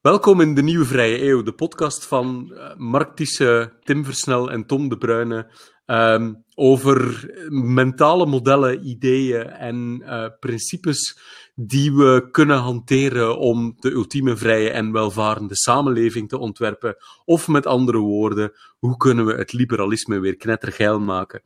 Welkom in de Nieuwe Vrije Eeuw, de podcast van uh, Mark Tiesse, Tim Versnel en Tom de Bruyne um, over mentale modellen, ideeën en uh, principes die we kunnen hanteren om de ultieme vrije en welvarende samenleving te ontwerpen. Of met andere woorden, hoe kunnen we het liberalisme weer knettergeil maken?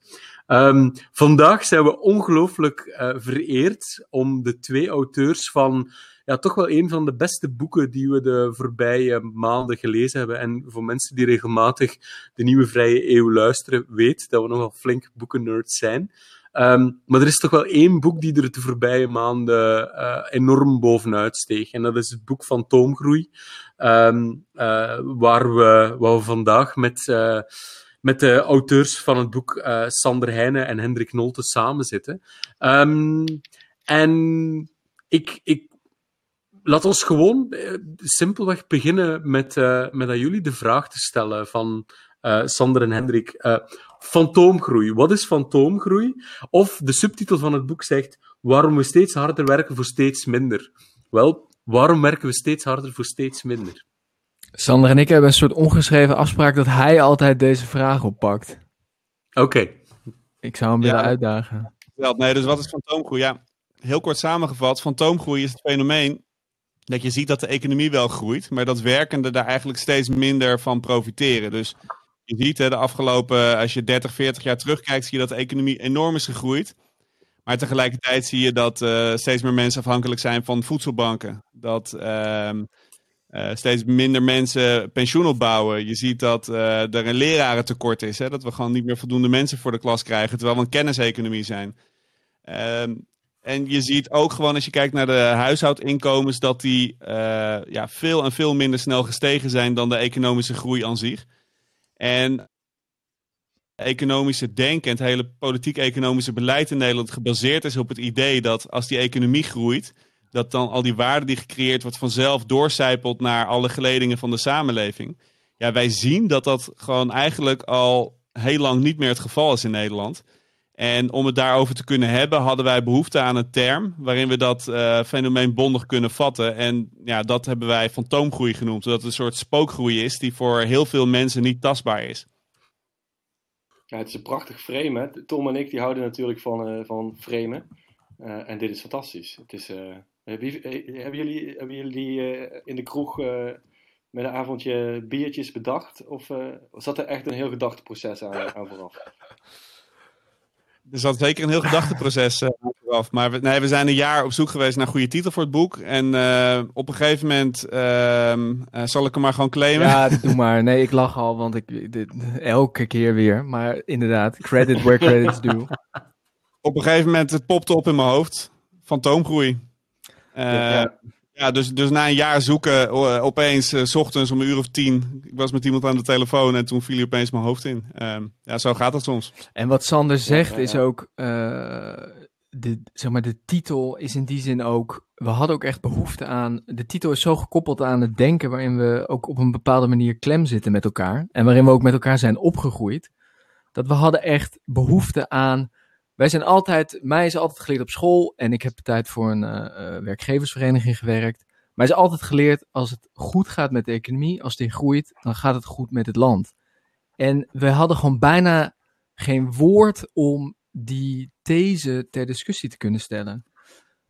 Um, vandaag zijn we ongelooflijk uh, vereerd om de twee auteurs van ja, toch wel een van de beste boeken die we de voorbije maanden gelezen hebben. En voor mensen die regelmatig de nieuwe vrije eeuw luisteren, weet dat we nogal flink boekennerds zijn. Um, maar er is toch wel één boek die er de voorbije maanden uh, enorm bovenuit steeg. En dat is het boek van Toomgroei, um, waar, we, waar we vandaag met, uh, met de auteurs van het boek Sander Heijnen en Hendrik Nolte samen zitten. Um, en ik, ik laat ons gewoon simpelweg beginnen met, met aan jullie de vraag te stellen van Sander en Hendrik. Fantoomgroei. Wat is fantoomgroei? Of de subtitel van het boek zegt waarom we steeds harder werken voor steeds minder. Wel, waarom werken we steeds harder voor steeds minder? Sander en ik hebben een soort ongeschreven afspraak dat hij altijd deze vraag oppakt. Oké. Okay. Ik zou hem willen ja, uitdagen. Wel, nee, dus wat is fantoomgroei? Ja, heel kort samengevat, fantoomgroei is het fenomeen dat je ziet dat de economie wel groeit, maar dat werkenden daar eigenlijk steeds minder van profiteren. Dus je ziet hè, de afgelopen, als je 30, 40 jaar terugkijkt, zie je dat de economie enorm is gegroeid. Maar tegelijkertijd zie je dat uh, steeds meer mensen afhankelijk zijn van voedselbanken. Dat uh, uh, steeds minder mensen pensioen opbouwen. Je ziet dat er een lerarentekort is. Hè? Dat we gewoon niet meer voldoende mensen voor de klas krijgen, terwijl we een kenniseconomie zijn. Ehm, en je ziet ook gewoon als je kijkt naar de huishoudinkomens dat die ja, veel en veel minder snel gestegen zijn dan de economische groei aan zich. En economische denken en het hele politiek-economische beleid in Nederland gebaseerd is op het idee dat als die economie groeit, dat dan al die waarde die gecreëerd wordt vanzelf doorcijpelt naar alle geledingen van de samenleving. Ja, wij zien dat dat gewoon eigenlijk al heel lang niet meer het geval is in Nederland. En om het daarover te kunnen hebben, hadden wij behoefte aan een term waarin we dat uh, fenomeen bondig kunnen vatten. En ja, dat hebben wij fantoomgroei genoemd, zodat het een soort spookgroei is die voor heel veel mensen niet tastbaar is. Ja, het is een prachtig frame. Hè? Tom en ik die houden natuurlijk van, uh, van framen. Uh, en dit is fantastisch. Het is, hebben, hebben, jullie, hebben jullie in de kroeg met een avondje biertjes bedacht? Of zat er echt een heel gedachteproces aan, aan vooraf? Er zat zeker een heel gedachteproces uh, af. Maar we, nee, we zijn een jaar op zoek geweest naar een goede titel voor het boek. En uh, op een gegeven moment uh, zal ik hem maar gewoon claimen. Ja, doe maar. Nee, ik lach al, want ik dit, elke keer weer. Maar inderdaad, credit where credit's due. Op een gegeven moment het popte op in mijn hoofd. Fantoomgroei. Ja, ja. Ja, dus, dus na een jaar zoeken, opeens, uh, s ochtends om een uur of tien, ik was met iemand aan de telefoon en toen viel hij opeens mijn hoofd in. Uh, ja, zo gaat het soms. En wat Sander zegt is ook, uh, de, zeg maar, de titel is in die zin ook, we hadden ook echt behoefte aan, de titel is zo gekoppeld aan het denken waarin we ook op een bepaalde manier klem zitten met elkaar. En waarin we ook met elkaar zijn opgegroeid. Dat we hadden echt behoefte aan wij zijn altijd, mij is altijd geleerd op school en ik heb tijd voor een uh, werkgeversvereniging gewerkt. Mij is altijd geleerd, als het goed gaat met de economie, als die groeit, dan gaat het goed met het land. En we hadden gewoon bijna geen woord om die these ter discussie te kunnen stellen.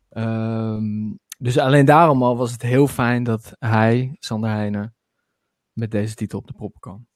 Um, dus alleen daarom al was het heel fijn dat hij, Sander Heijnen, met deze titel op de proppen kwam.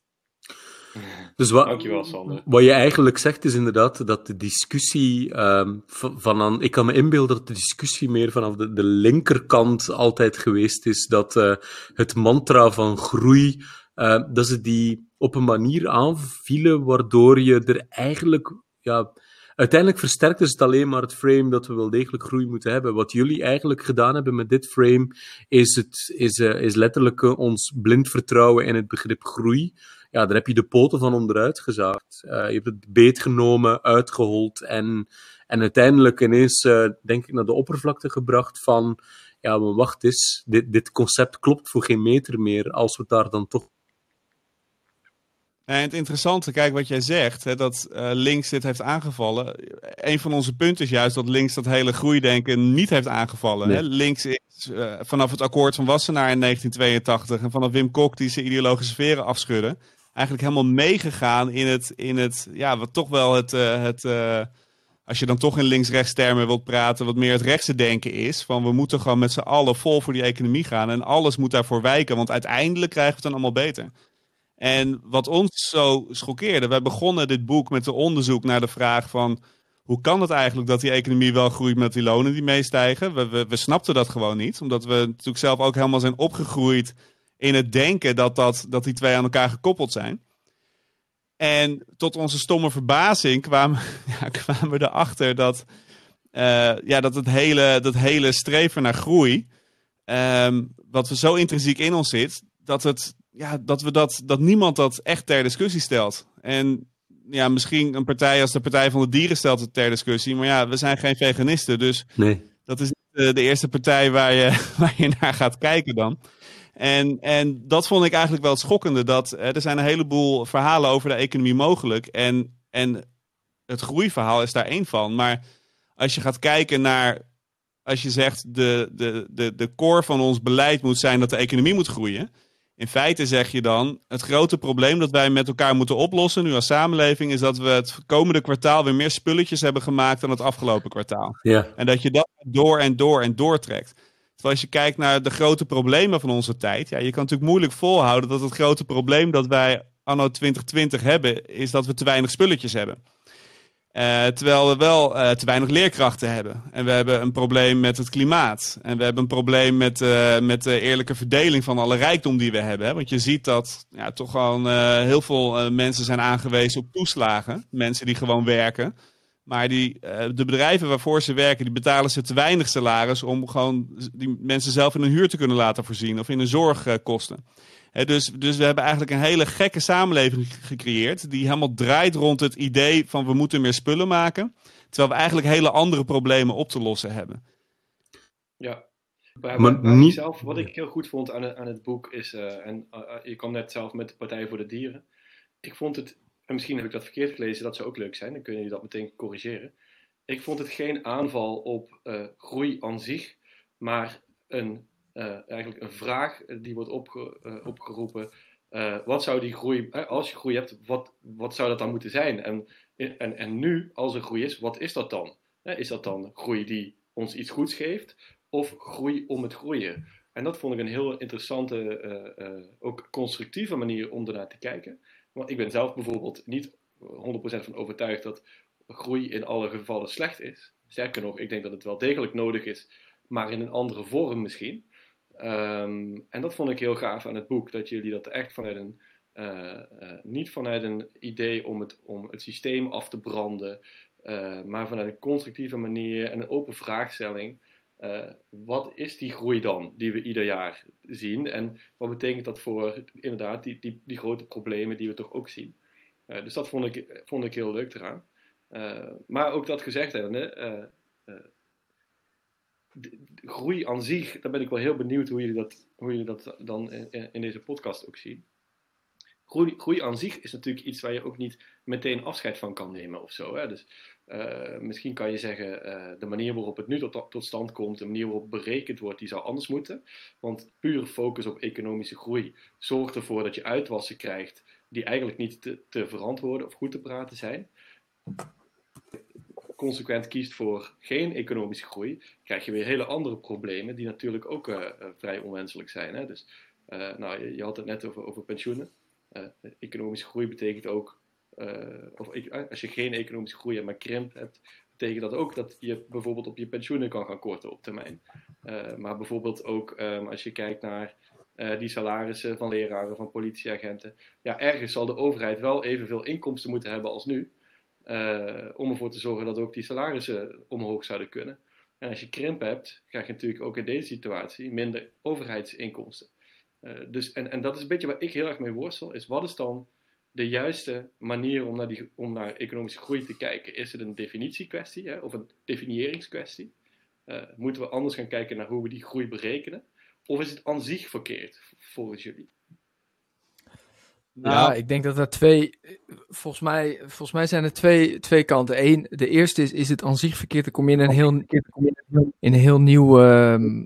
Dus wat, Dankjewel, Sander. Wat je eigenlijk zegt is inderdaad dat de discussie um, van aan, ik kan me inbeelden dat de discussie meer vanaf de, de linkerkant altijd geweest is, dat uh, het mantra van groei, uh, dat ze die op een manier aanvielen waardoor je er eigenlijk, ja, uiteindelijk versterkt is het alleen maar het frame dat we wel degelijk groei moeten hebben. Wat jullie eigenlijk gedaan hebben met dit frame, is, het, is, uh, is letterlijk ons blind vertrouwen in het begrip groei ja, daar heb je de poten van onderuit gezaagd. Uh, je hebt het beet genomen, uitgehold en, en uiteindelijk ineens, uh, denk ik, naar de oppervlakte gebracht van, ja, maar wacht eens, dit, dit concept klopt voor geen meter meer, als we daar dan toch En het interessante, kijk wat jij zegt, hè, dat uh, links dit heeft aangevallen. Een van onze punten is juist dat links dat hele groeidenken niet heeft aangevallen. Hè? Links is uh, vanaf het akkoord van Wassenaar in 1982 en vanaf Wim Kok die zijn ideologische sferen afschudden. Eigenlijk helemaal meegegaan in het, in het ja, wat toch wel het, uh, het als je dan toch in links-rechts termen wilt praten, wat meer het rechtse denken is. Van we moeten gewoon met z'n allen vol voor die economie gaan en alles moet daarvoor wijken, want uiteindelijk krijgen we het dan allemaal beter. En wat ons zo schokkeerde, wij begonnen dit boek met een onderzoek naar de vraag van hoe kan het eigenlijk dat die economie wel groeit met die lonen die meestijgen? We, we, we snapten dat gewoon niet, omdat we natuurlijk zelf ook helemaal zijn opgegroeid in het denken dat, dat, dat die twee aan elkaar gekoppeld zijn. En tot onze stomme verbazing kwamen, ja, kwamen we erachter dat, uh, ja, dat, het hele, dat hele streven naar groei, um, wat we zo intrinsiek in ons zit, dat, het, ja, dat, we dat, dat niemand dat echt ter discussie stelt. En ja, misschien een partij als de Partij van de Dieren stelt het ter discussie, maar ja, we zijn geen veganisten, dus nee. dat is niet de eerste partij waar je, waar je naar gaat kijken dan. En, en dat vond ik eigenlijk wel het schokkende. Dat eh, er zijn een heleboel verhalen over de economie mogelijk. En, en het groeiverhaal is daar één van. Maar als je gaat kijken naar. Als je zegt de, de, de, de core van ons beleid moet zijn dat de economie moet groeien. In feite zeg je dan, het grote probleem dat wij met elkaar moeten oplossen nu als samenleving, is dat we het komende kwartaal weer meer spulletjes hebben gemaakt dan het afgelopen kwartaal. Ja. En dat je dat door en door en doortrekt. Terwijl als je kijkt naar de grote problemen van onze tijd, ja, je kan natuurlijk moeilijk volhouden dat het grote probleem dat wij anno 2020 hebben, is dat we te weinig spulletjes hebben. Uh, terwijl we wel uh, te weinig leerkrachten hebben. En we hebben een probleem met het klimaat. En we hebben een probleem met, uh, met de eerlijke verdeling van alle rijkdom die we hebben. Hè? Want je ziet dat ja, toch gewoon heel veel mensen zijn aangewezen op toeslagen. Mensen die gewoon werken. Maar die, uh, de bedrijven waarvoor ze werken, die betalen ze te weinig salaris om gewoon die mensen zelf in een huur te kunnen laten voorzien of in een zorgkosten. Uh, dus, dus we hebben eigenlijk een hele gekke samenleving gecreëerd die helemaal draait rond het idee van we moeten meer spullen maken. Terwijl we eigenlijk hele andere problemen op te lossen hebben. Ja, maar, maar niet... zelf, wat ik heel goed vond aan het, aan het boek is, uh, en je kwam net zelf met de Partij voor de Dieren. Ik vond het en misschien heb ik dat verkeerd gelezen, dat zou ook leuk zijn, dan kunnen jullie dat meteen corrigeren. Ik vond het geen aanval op uh, groei aan zich, maar een, uh, eigenlijk een vraag die wordt opge uh, opgeroepen. wat zou die groei, als je groei hebt, wat, wat zou dat dan moeten zijn? En, en, en nu, als er groei is, wat is dat dan? Is dat dan groei die ons iets goeds geeft, of groei om het groeien? En dat vond ik een heel interessante, ook constructieve manier om ernaar te kijken. Want ik ben zelf bijvoorbeeld niet 100% van overtuigd dat groei in alle gevallen slecht is. Sterker nog, ik denk dat het wel degelijk nodig is, maar in een andere vorm misschien. Um, en dat vond ik heel gaaf aan het boek, dat jullie dat echt vanuit een, uh, uh, niet vanuit een idee om het, om het systeem af te branden, uh, maar vanuit een constructieve manier en een open vraagstelling uh, wat is die groei dan die we ieder jaar zien? En wat betekent dat voor inderdaad die, die, die grote problemen die we toch ook zien? Uh, dus dat vond ik, vond ik heel leuk eraan. Uh, maar ook dat gezegd hebbende, de, de groei aan zich, daar ben ik wel heel benieuwd hoe jullie dat, hoe jullie dat dan in, in deze podcast ook zien. Groei, groei aan zich is natuurlijk iets waar je ook niet meteen afscheid van kan nemen of zo. Hè? Dus uh, misschien kan je zeggen, uh, de manier waarop het nu tot, tot, stand komt, de manier waarop berekend wordt, die zou anders moeten. Want puur focus op economische groei zorgt ervoor dat je uitwassen krijgt die eigenlijk niet te, te verantwoorden of goed te praten zijn. Consequent kiest voor geen economische groei, krijg je weer hele andere problemen die natuurlijk ook uh, vrij onwenselijk zijn. Hè? Dus, nou, je, had het net over, over pensioenen. economische groei betekent ook of eh, als je geen economische groei hebt, maar krimp hebt, betekent dat ook dat je bijvoorbeeld op je pensioenen kan gaan korten op termijn. Uh, maar bijvoorbeeld ook um, als je kijkt naar die salarissen van leraren, van politieagenten. Ja, ergens zal de overheid wel evenveel inkomsten moeten hebben als nu. om ervoor te zorgen dat ook die salarissen omhoog zouden kunnen. En als je krimp hebt, krijg je natuurlijk ook in deze situatie minder overheidsinkomsten. dus, en, en dat is een beetje waar ik heel erg mee worstel, is wat is dan de juiste manier om naar, die, om naar economische groei te kijken? Is het een definitiekwestie hè, of een definiëringskwestie? Uh, moeten we anders gaan kijken naar hoe we die groei berekenen? Of is het aan zich verkeerd volgens jullie? Nou, ik denk dat er twee. Volgens mij, volgens mij zijn er twee, twee kanten. Eén, de eerste is: is het aan zich verkeerd? Dan kom je in een heel, in een heel nieuw. ehm,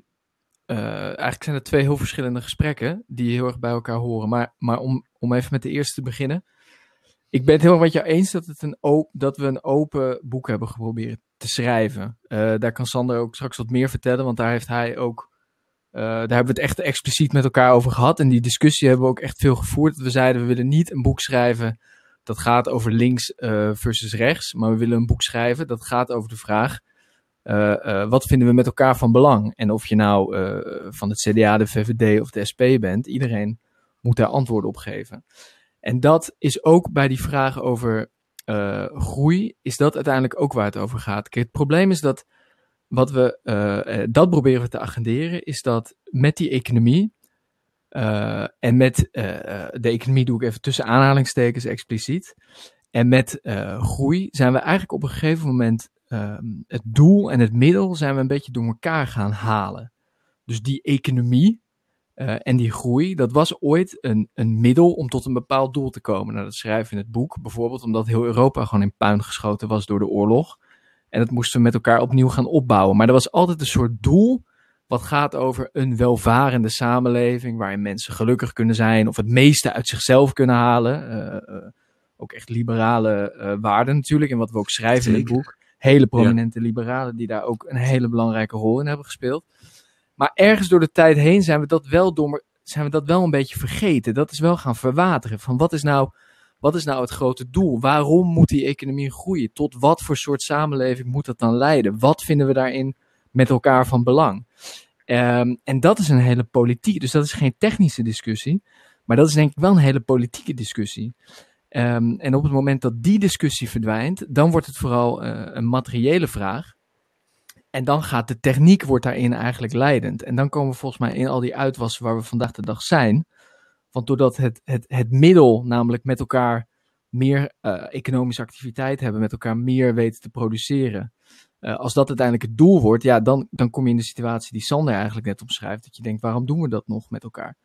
eh, eigenlijk zijn er twee heel verschillende gesprekken die heel erg bij elkaar horen. Maar, maar om, om even met de eerste te beginnen. Ik ben het erg met jou eens dat, het een dat we een open boek hebben geprobeerd te schrijven. Eh, daar kan Sander ook straks wat meer vertellen, want daar heeft hij ook. eh, daar hebben we het echt expliciet met elkaar over gehad. En die discussie hebben we ook echt veel gevoerd. We zeiden, we willen niet een boek schrijven dat gaat over links eh, versus rechts. Maar we willen een boek schrijven dat gaat over de vraag... wat vinden we met elkaar van belang? En of je nou van het CDA, de VVD of de SP bent, iedereen moet daar antwoorden op geven. En dat is ook bij die vraag over eh, groei, is dat uiteindelijk ook waar het over gaat. Kijk, het probleem is dat wat we, eh, dat proberen we te agenderen, is dat met die economie, en met de economie doe ik even tussen aanhalingstekens expliciet, en met groei zijn we eigenlijk op een gegeven moment ehm, het doel en het middel zijn we een beetje door elkaar gaan halen. Dus die economie eh, en die groei, dat was ooit een, een middel om tot een bepaald doel te komen. Nou, dat schrijven we in het boek, bijvoorbeeld omdat heel Europa gewoon in puin geschoten was door de oorlog. En dat moesten we met elkaar opnieuw gaan opbouwen. Maar er was altijd een soort doel wat gaat over een welvarende samenleving waarin mensen gelukkig kunnen zijn of het meeste uit zichzelf kunnen halen. Eh, eh, ook echt liberale waarden natuurlijk. En wat we ook schrijven in het boek. Hele prominente liberalen die daar ook een hele belangrijke rol in hebben gespeeld. Maar ergens door de tijd heen zijn we dat wel, door, zijn we dat wel een beetje vergeten. Dat is wel gaan verwateren. Van wat is nou, wat is nou het grote doel? Waarom moet die economie groeien? Tot wat voor soort samenleving moet dat dan leiden? Wat vinden we daarin met elkaar van belang? Ehm, en dat is een hele politiek. Dus dat is geen technische discussie. Maar dat is denk ik wel een hele politieke discussie. Ehm, en op het moment dat die discussie verdwijnt, dan wordt het vooral eh, een materiële vraag. En dan gaat de techniek wordt daarin eigenlijk leidend. En dan komen we volgens mij in al die uitwassen waar we vandaag de dag zijn. Want doordat het, het, het middel, namelijk met elkaar meer eh, economische activiteit hebben, met elkaar meer weten te produceren. eh, als dat uiteindelijk het doel wordt, ja, dan, dan kom je in de situatie die Sander eigenlijk net omschrijft. Dat je denkt, waarom doen we dat nog met elkaar?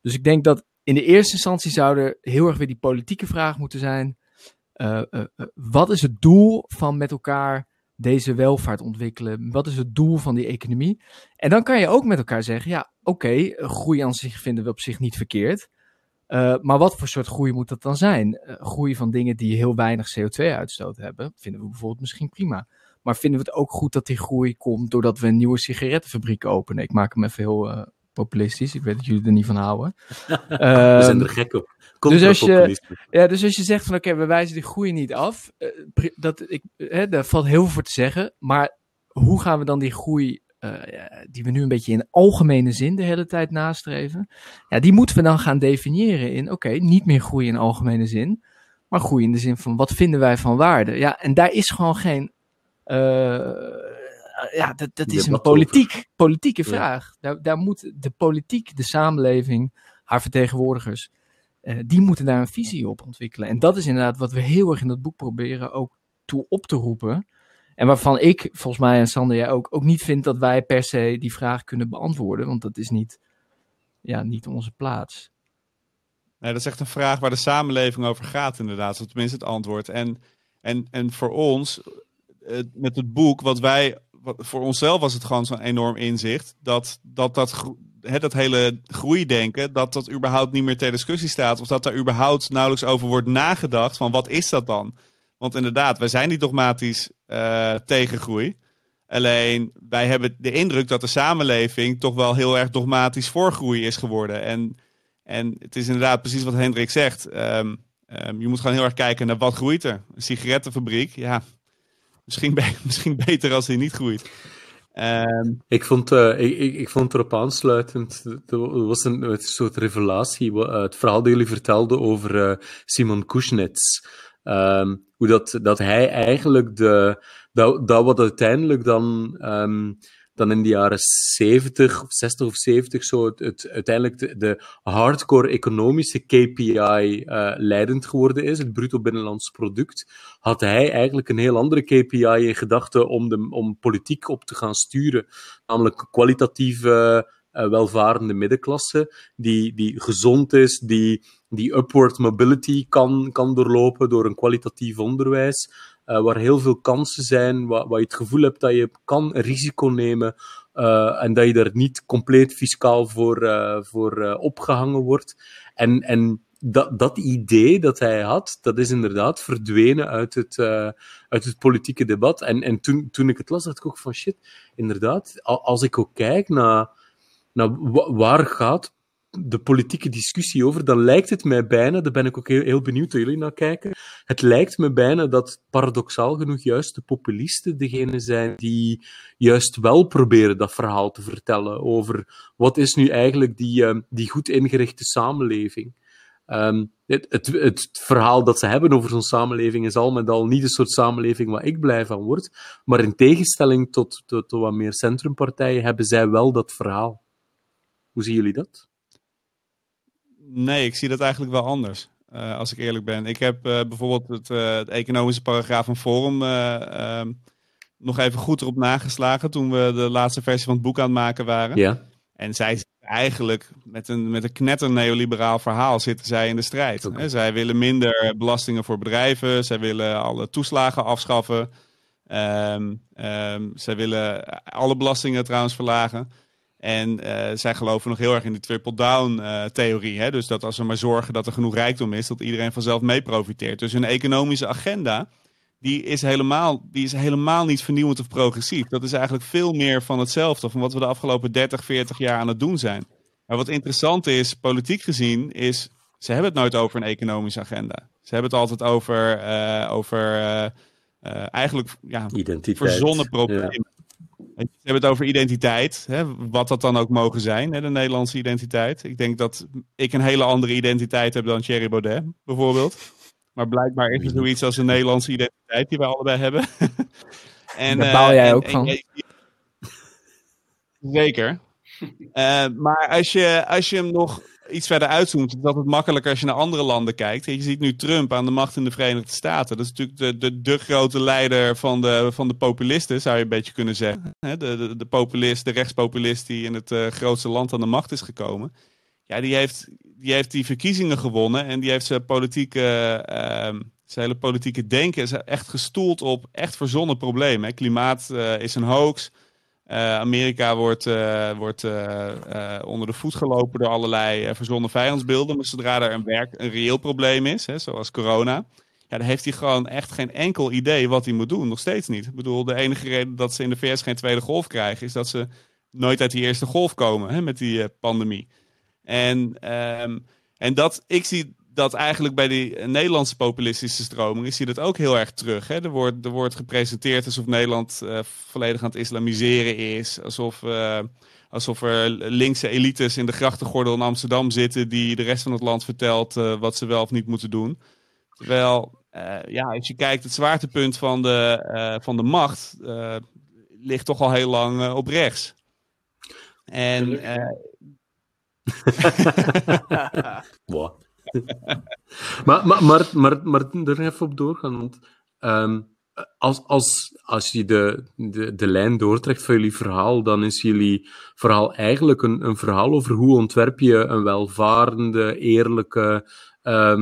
Dus ik denk dat in de eerste instantie zou er heel erg weer die politieke vraag moeten zijn. eh, wat is het doel van met elkaar deze welvaart ontwikkelen? Wat is het doel van die economie? En dan kan je ook met elkaar zeggen, ja, oké, groei aan zich vinden we op zich niet verkeerd. Uh, maar wat voor soort groei moet dat dan zijn? Uh, groei van dingen die heel weinig CO2-uitstoot hebben, vinden we bijvoorbeeld misschien prima. Maar vinden we het ook goed dat die groei komt doordat we een nieuwe sigarettenfabriek openen? Ik maak hem even heel populistisch. Ik weet dat jullie er niet van houden. we zijn er gek op. Dus, als je, ja, dus als je zegt van oké, okay, we wijzen die groei niet af, uh, dat, ik, hè, daar valt heel veel voor te zeggen. Maar hoe gaan we dan die groei, uh, die we nu een beetje in algemene zin de hele tijd nastreven, ja, die moeten we dan gaan definiëren in oké, okay, niet meer groei in algemene zin, maar groei in de zin van wat vinden wij van waarde. Ja, en daar is gewoon geen. Uh, ja, dat, dat is een politiek, politieke vraag. Ja. Daar, daar moet de politiek, de samenleving, haar vertegenwoordigers, uh, die moeten daar een visie op ontwikkelen. En dat is inderdaad wat we heel erg in dat boek proberen ook toe op te roepen. En waarvan ik, volgens mij en Sander, jij ook, ook niet vind dat wij per se die vraag kunnen beantwoorden. Want dat is niet, ja, niet onze plaats. Nee, dat is echt een vraag waar de samenleving over gaat, inderdaad. Of tenminste het antwoord. En, en, en voor ons, met het boek, wat wij. Voor onszelf was het gewoon zo'n enorm inzicht. Dat dat, dat, hè, dat hele groeidenken, dat dat überhaupt niet meer ter discussie staat. Of dat daar überhaupt nauwelijks over wordt nagedacht. Van wat is dat dan? Want inderdaad, wij zijn niet dogmatisch uh, tegen groei. Alleen wij hebben de indruk dat de samenleving toch wel heel erg dogmatisch voor groei is geworden. En, en het is inderdaad precies wat Hendrik zegt. Um, um, je moet gewoon heel erg kijken naar wat groeit er. Een sigarettenfabriek, ja, misschien, misschien beter als die niet groeit. Um, ik, vond, uh, ik, ik, vond erop aansluitend, er was een, soort revelatie, uh, het verhaal dat jullie vertelden over uh, Simon Kuznets. Um, hoe dat, dat hij eigenlijk de, dat, dat wat uiteindelijk dan, um, dan in de jaren 70 of 60 of 70 zo het, uiteindelijk de, hardcore economische KPI uh, leidend geworden is, het bruto binnenlands product, had hij eigenlijk een heel andere KPI in gedachten om, de, om politiek op te gaan sturen, namelijk kwalitatieve uh, welvarende middenklasse, die, die gezond is, die die upward mobility kan, kan doorlopen door een kwalitatief onderwijs, waar heel veel kansen zijn, waar, je het gevoel hebt dat je kan risico nemen uh, en dat je er niet compleet fiscaal voor, uh, voor opgehangen wordt. En, en dat, dat idee dat hij had, dat is inderdaad verdwenen uit het, uit het politieke debat. En, en toen, toen ik het las, dacht ik ook van shit, inderdaad, als ik ook kijk naar, naar waar gaat de politieke discussie over, dan lijkt het mij bijna, daar ben ik ook heel, heel benieuwd hoe jullie naar kijken, het lijkt me bijna dat paradoxaal genoeg juist de populisten degene zijn die juist wel proberen dat verhaal te vertellen over wat is nu eigenlijk die, uh, die goed ingerichte samenleving. Um, het, het, het, verhaal dat ze hebben over zo'n samenleving is al met al niet de soort samenleving waar ik blij van word. Maar in tegenstelling tot, tot, tot wat meer centrumpartijen hebben zij wel dat verhaal. Hoe zien jullie dat? Nee, ik zie dat eigenlijk wel anders. Uh, als ik eerlijk ben. Ik heb uh, bijvoorbeeld het, uh, het, economische paragraaf van Forum ehm, nog even goed erop nageslagen toen we de laatste versie van het boek aan het maken waren. Ja. En zij eigenlijk met een, met een knetter neoliberaal verhaal zitten zij in de strijd. Okay. Zij willen minder belastingen voor bedrijven. Zij willen alle toeslagen afschaffen. Um, um, zij willen alle belastingen trouwens verlagen. En uh, zij geloven nog heel erg in de triple-down uh, theorie. Hè? Dus dat als we maar zorgen dat er genoeg rijkdom is, dat iedereen vanzelf mee profiteert. Dus hun economische agenda, die is, helemaal, die is helemaal niet vernieuwend of progressief. Dat is eigenlijk veel meer van hetzelfde, van wat we de afgelopen 30, 40 jaar aan het doen zijn. Maar wat interessant is, politiek gezien, is ze hebben het nooit over een economische agenda. Ze hebben het altijd over, uh, over uh, uh, eigenlijk ja, verzonnen problemen. Ja. Ze hebben het over identiteit, hè, wat dat dan ook mogen zijn, hè, de Nederlandse identiteit. Ik denk dat ik een hele andere identiteit heb dan Thierry Baudet, bijvoorbeeld. Maar blijkbaar is er zoiets als een Nederlandse identiteit die wij allebei hebben. en, Daar baal jij en, ook en, van. zeker. Uh, maar als je, als je hem nog iets verder uitzoomt, is dat het makkelijker als je naar andere landen kijkt. Je ziet nu Trump aan de macht in de Verenigde Staten. Dat is natuurlijk de, de, de grote leider van de, van de populisten, zou je een beetje kunnen zeggen. De, de, de populist, de rechtspopulist die in het uh, grootste land aan de macht is gekomen. Ja, die heeft, die heeft die verkiezingen gewonnen en die heeft zijn politieke, uh, zijn hele politieke denken is echt gestoeld op echt verzonnen problemen. Klimaat uh, is een hoax. Uh, Amerika wordt, uh, wordt uh, onder de voet gelopen door allerlei verzonnen vijandsbeelden. Maar zodra er een, werk, een reëel probleem is, hè, zoals corona, ja, dan heeft hij gewoon echt geen enkel idee wat hij moet doen. Nog steeds niet. Ik bedoel, de enige reden dat ze in de VS geen tweede golf krijgen, is dat ze nooit uit die eerste golf komen hè, met die pandemie. En, um, en dat, ik zie dat eigenlijk bij die Nederlandse populistische stroming is je dat ook heel erg terug. Hè? Er, wordt, er wordt gepresenteerd alsof Nederland uh, volledig aan het islamiseren is. Alsof, uh, alsof er linkse elites in de grachtengordel in Amsterdam zitten die de rest van het land vertelt uh, wat ze wel of niet moeten doen. Terwijl, ja, als je kijkt, het zwaartepunt van de, van de macht ligt toch al heel lang op rechts. En. wow. maar, maar, maar, maar, maar er even op doorgaan, want um, als, als, als je de, de, de lijn doortrekt van jullie verhaal, dan is jullie verhaal eigenlijk een, een verhaal over hoe ontwerp je een welvarende, eerlijke, uh,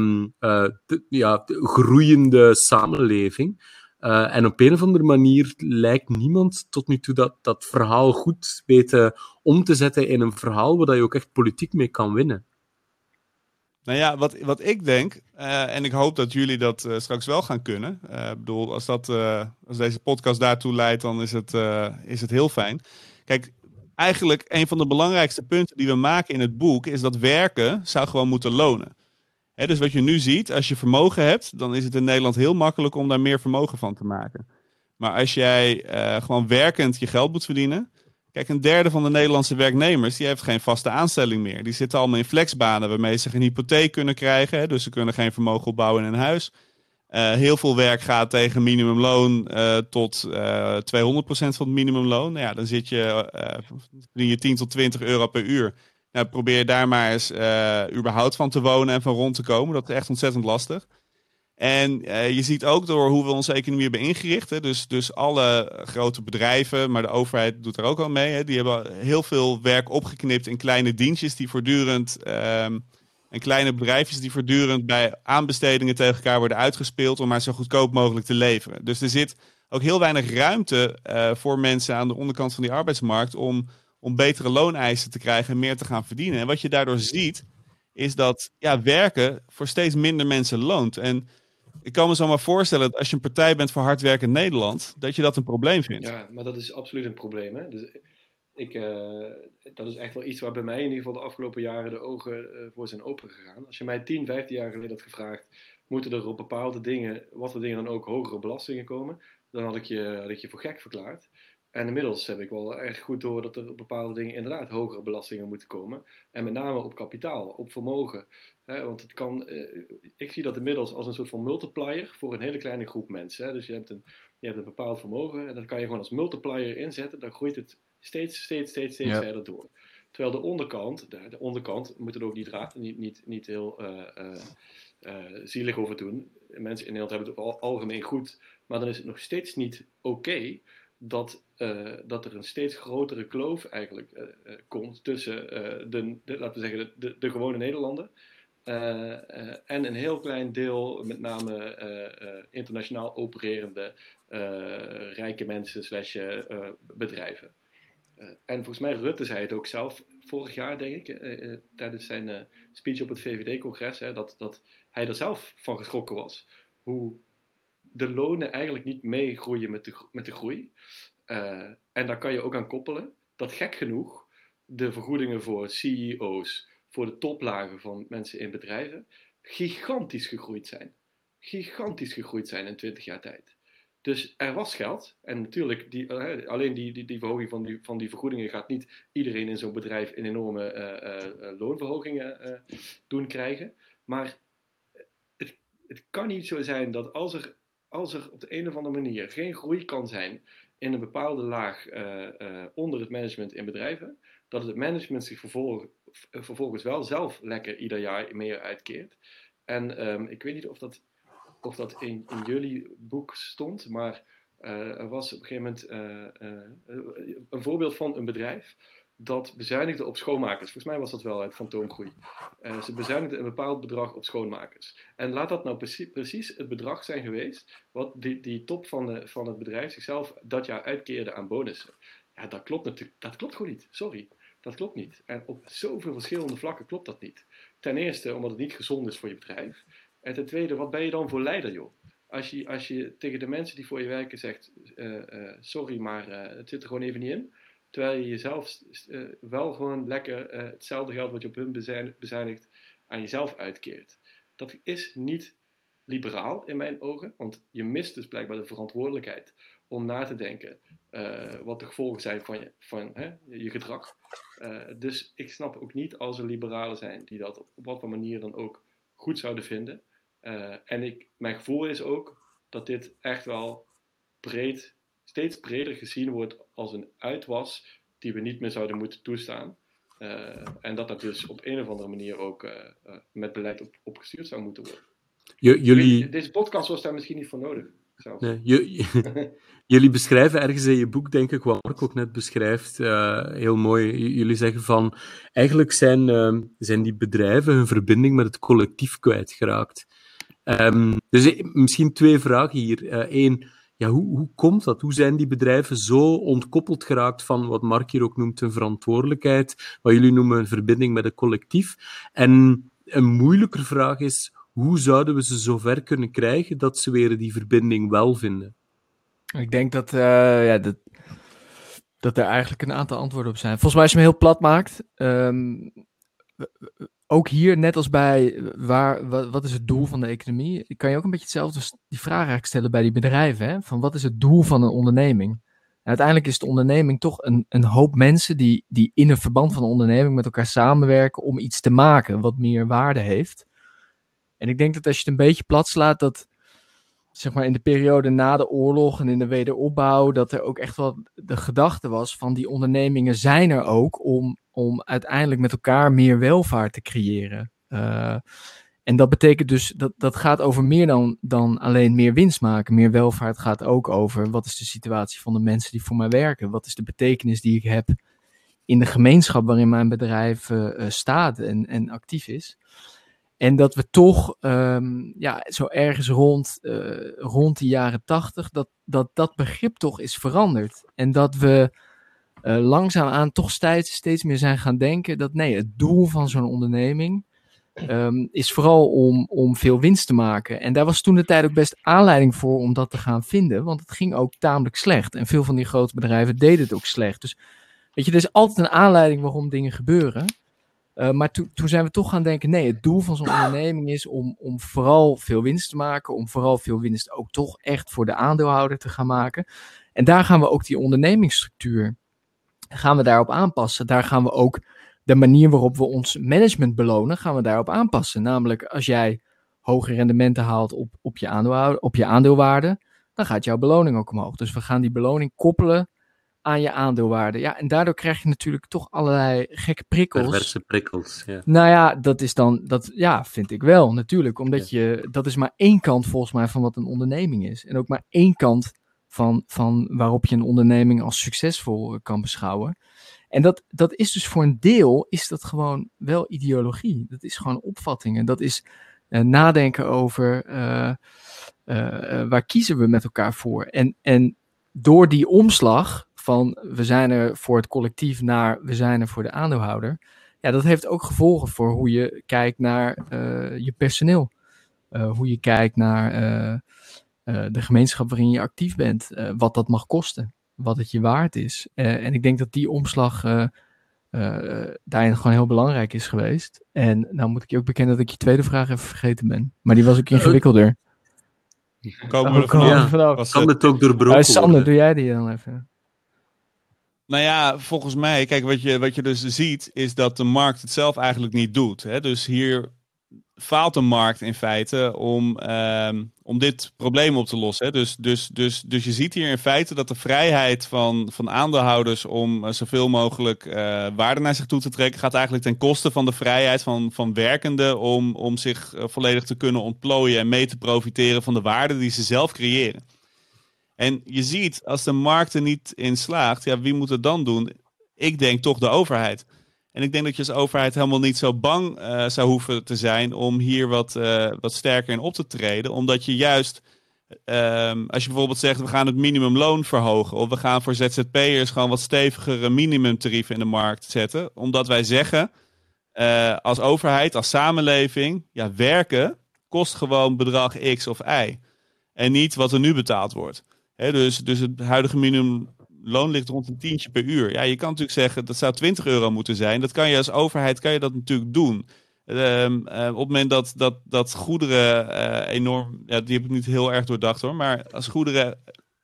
de, ja, groeiende samenleving. Uh, en op een of andere manier lijkt niemand tot nu toe dat, dat verhaal goed weten om te zetten in een verhaal waar je ook echt politiek mee kan winnen. Nou ja, wat, wat ik denk, uh, en ik hoop dat jullie dat uh, straks wel gaan kunnen. Uh, ik bedoel, als, dat, als deze podcast daartoe leidt, dan is het, is het heel fijn. Kijk, eigenlijk een van de belangrijkste punten die we maken in het boek is dat werken zou gewoon moeten lonen. Hè, dus wat je nu ziet, als je vermogen hebt, dan is het in Nederland heel makkelijk om daar meer vermogen van te maken. Maar als jij gewoon werkend je geld moet verdienen, Kijk, een derde van de Nederlandse werknemers die heeft geen vaste aanstelling meer. Die zitten allemaal in flexbanen waarmee ze geen hypotheek kunnen krijgen. Dus ze kunnen geen vermogen opbouwen in een huis. Uh, heel veel werk gaat tegen minimumloon uh, tot uh, 200% van het minimumloon. Nou ja, dan zit je, je 10 tot 20 euro per uur. Nou, probeer daar maar eens überhaupt van te wonen en van rond te komen. Dat is echt ontzettend lastig. En uh, je ziet ook door hoe we onze economie hebben ingericht. Hè, dus, dus alle grote bedrijven, maar de overheid doet er ook al mee. Hè, die hebben heel veel werk opgeknipt in kleine dienstjes die voortdurend um, En kleine bedrijfjes die voortdurend bij aanbestedingen tegen elkaar worden uitgespeeld om maar zo goedkoop mogelijk te leveren. Dus er zit ook heel weinig ruimte uh, voor mensen aan de onderkant van die arbeidsmarkt om, om betere looneisen te krijgen en meer te gaan verdienen. En wat je daardoor ziet, is dat ja, werken voor steeds minder mensen loont. En ik kan me zo maar voorstellen dat als je een partij bent voor hard werken in Nederland, dat je dat een probleem vindt. Ja, maar dat is absoluut een probleem. Hè? Dus ik, uh, dat is echt wel iets waar bij mij in ieder geval de afgelopen jaren de ogen uh, voor zijn opengegaan. Als je mij 10, 15 jaar geleden had gevraagd, moeten er op bepaalde dingen, wat voor dingen dan ook, hogere belastingen komen, dan had ik je, had ik je voor gek verklaard. En inmiddels heb ik wel erg goed door dat er bepaalde dingen inderdaad hogere belastingen moeten komen. En met name op kapitaal, op vermogen. want het kan, uh, ik zie dat inmiddels als een soort van multiplier voor een hele kleine groep mensen. Dus je hebt, een, je hebt een bepaald vermogen en dat kan je gewoon als multiplier inzetten. Dan groeit het steeds, steeds, steeds, steeds verder door. Terwijl de onderkant, de, de onderkant, moet er ook niet, raad, niet, niet, niet heel uh, uh, zielig over doen. Mensen in Nederland hebben het al, algemeen goed, maar dan is het nog steeds niet oké okay dat, dat er een steeds grotere kloof eigenlijk komt tussen de, de, laten we zeggen, de, de, gewone Nederlander en een heel klein deel, met name internationaal opererende rijke mensen slash bedrijven. En volgens mij Rutte zei het ook zelf vorig jaar, denk ik, tijdens zijn speech op het VVD-congres, dat, dat hij er zelf van geschrokken was. Hoe de lonen eigenlijk niet meegroeien met de, met de groei. en daar kan je ook aan koppelen dat gek genoeg de vergoedingen voor CEO's, voor de toplagen van mensen in bedrijven, gigantisch gegroeid zijn. Gigantisch gegroeid zijn in 20 jaar tijd. Dus er was geld. En natuurlijk, die, uh, alleen die, die, die, verhoging van die, van die vergoedingen gaat niet iedereen in zo'n bedrijf een enorme uh, loonverhogingen doen krijgen. Maar het, het kan niet zo zijn dat als er, als er op de een of andere manier geen groei kan zijn in een bepaalde laag onder het management in bedrijven, dat het management zich vervolg, vervolgens wel zelf lekker ieder jaar meer uitkeert. En um, ik weet niet of dat dat in, in jullie boek stond, maar uh, er was op een gegeven moment een voorbeeld van een bedrijf dat bezuinigde op schoonmakers. Volgens mij was dat wel uit fantoomgroei. ze bezuinigden een bepaald bedrag op schoonmakers. En laat dat nou precies, het bedrag zijn geweest wat die, die top van, de, van het bedrijf zichzelf dat jaar uitkeerde aan bonussen. Ja, dat klopt natuurlijk, dat klopt gewoon niet. Sorry. Dat klopt niet. En op zoveel verschillende vlakken klopt dat niet. Ten eerste omdat het niet gezond is voor je bedrijf. En ten tweede, wat ben je dan voor leider, joh? Als je, als je tegen de mensen die voor je werken zegt: uh, uh, Sorry, maar uh, het zit er gewoon even niet in. Terwijl je jezelf wel gewoon lekker hetzelfde geld wat je op hun bezuinigt aan jezelf uitkeert. Dat is niet liberaal in mijn ogen, want je mist dus blijkbaar de verantwoordelijkheid om na te denken wat de gevolgen zijn van je, van, hè, je gedrag. dus ik snap ook niet als er liberalen zijn die dat op, wat voor manier dan ook goed zouden vinden. En ik, mijn gevoel is ook dat dit echt wel breed, steeds breder gezien wordt als een uitwas die we niet meer zouden moeten toestaan. Uh, en dat dat dus op een of andere manier ook uh, met beleid op, opgestuurd zou moeten worden. J jullie... Deze podcast was daar misschien niet voor nodig. Nee, jullie beschrijven ergens in je boek, denk ik, wat Mark ook net beschrijft, heel mooi. Jullie zeggen van, eigenlijk zijn, uh, zijn die bedrijven hun verbinding met het collectief kwijtgeraakt. Um, dus misschien twee vragen hier. Eén, ja, hoe, hoe komt dat? Hoe zijn die bedrijven zo ontkoppeld geraakt van wat Mark hier ook noemt een verantwoordelijkheid, wat jullie noemen een verbinding met het collectief? En een moeilijker vraag is, hoe zouden we ze zover kunnen krijgen dat ze weer die verbinding wel vinden? Ik denk dat, uh, ja, dat, dat er eigenlijk een aantal antwoorden op zijn. Volgens mij als je hem heel plat maakt, um, ook hier, net als bij waar, wat, is het doel van de economie, kan je ook een beetje hetzelfde die vraag eigenlijk stellen bij die bedrijven. Hè? Van wat is het doel van een onderneming? Uiteindelijk is de onderneming toch een, een hoop mensen die, die in een verband van een onderneming met elkaar samenwerken om iets te maken wat meer waarde heeft. En ik denk dat als je het een beetje plat slaat, dat zeg maar in de periode na de oorlog en in de wederopbouw, dat er ook echt wel de gedachte was van die ondernemingen zijn er ook om om uiteindelijk met elkaar meer welvaart te creëren. Uh, en dat betekent dus, dat, dat gaat over meer dan, dan alleen meer winst maken. Meer welvaart gaat ook over wat is de situatie van de mensen die voor mij werken? Wat is de betekenis die ik heb in de gemeenschap waarin mijn bedrijf uh, staat en, en actief is? En dat we toch, um, ja, zo ergens rond, uh, rond de jaren tachtig, dat, dat dat begrip toch is veranderd. En dat we uh, langzaamaan toch steeds, steeds meer zijn gaan denken dat nee, het doel van zo'n onderneming um, is vooral om, om veel winst te maken. En daar was toen de tijd ook best aanleiding voor om dat te gaan vinden, want het ging ook tamelijk slecht. En veel van die grote bedrijven deden het ook slecht. Dus weet je, er is altijd een aanleiding waarom dingen gebeuren. Uh, maar to, toen zijn we toch gaan denken: nee, het doel van zo'n onderneming is om, om vooral veel winst te maken. Om vooral veel winst ook toch echt voor de aandeelhouder te gaan maken. En daar gaan we ook die ondernemingsstructuur gaan we daarop aanpassen. Daar gaan we ook de manier waarop we ons management belonen, gaan we daarop aanpassen. Namelijk, als jij hoge rendementen haalt op, op, je, aandeel, op je aandeelwaarde, dan gaat jouw beloning ook omhoog. Dus we gaan die beloning koppelen aan je aandeelwaarde. Ja, en daardoor krijg je natuurlijk toch allerlei gekke prikkels. Perverse prikkels, ja. Nou ja, dat is dan, dat, ja, vind ik wel natuurlijk. Omdat je, dat is maar één kant volgens mij van wat een onderneming is. En ook maar één kant van, van waarop je een onderneming als succesvol eh, kan beschouwen. En dat, dat is dus voor een deel, is dat gewoon wel ideologie. Dat is gewoon opvattingen. Dat is uh, nadenken over uh, uh, waar kiezen we met elkaar voor. En, en door die omslag van we zijn er voor het collectief naar we zijn er voor de aandeelhouder. Ja, dat heeft ook gevolgen voor hoe je kijkt naar je personeel. hoe je kijkt naar uh, de gemeenschap waarin je actief bent, uh, wat dat mag kosten, wat het je waard is. Uh, en ik denk dat die omslag daarin gewoon heel belangrijk is geweest. En nou moet ik je ook bekennen dat ik je tweede vraag even vergeten ben. Maar die was ook ingewikkelder. Komen we er ja. vanaf? Kan het ook doorbroken Sander, worden? doe jij die dan even? Nou ja, volgens mij, kijk, wat je, wat je dus ziet, is dat de markt het zelf eigenlijk niet doet. Hè? Dus hier faalt de markt in feite om, uh, om dit probleem op te lossen. Hè? Dus, dus, dus, dus je ziet hier in feite dat de vrijheid van, van aandeelhouders om uh, zoveel mogelijk uh, waarde naar zich toe te trekken, gaat eigenlijk ten koste van de vrijheid van, van werkenden om, om zich uh, volledig te kunnen ontplooien en mee te profiteren van de waarde die ze zelf creëren. En je ziet, als de markt er niet in slaagt, ja, wie moet het dan doen? Ik denk toch de overheid. En ik denk dat je als overheid helemaal niet zo bang uh, zou hoeven te zijn om hier wat, uh, wat sterker in op te treden. Omdat je juist, um, als je bijvoorbeeld zegt we gaan het minimumloon verhogen. Of we gaan voor ZZP'ers gewoon wat stevigere minimumtarieven in de markt zetten. Omdat wij zeggen, uh, als overheid, als samenleving, ja werken kost gewoon bedrag X of Y. En niet wat er nu betaald wordt. Dus, dus het huidige minimum loon ligt rond een tientje per uur. Ja, je kan natuurlijk zeggen dat zou 20 euro moeten zijn. Dat kan je als overheid kan je dat natuurlijk doen. Um, uh, op het moment dat, dat, dat goederen uh, enorm, ja, die heb ik niet heel erg doordacht hoor, maar als goederen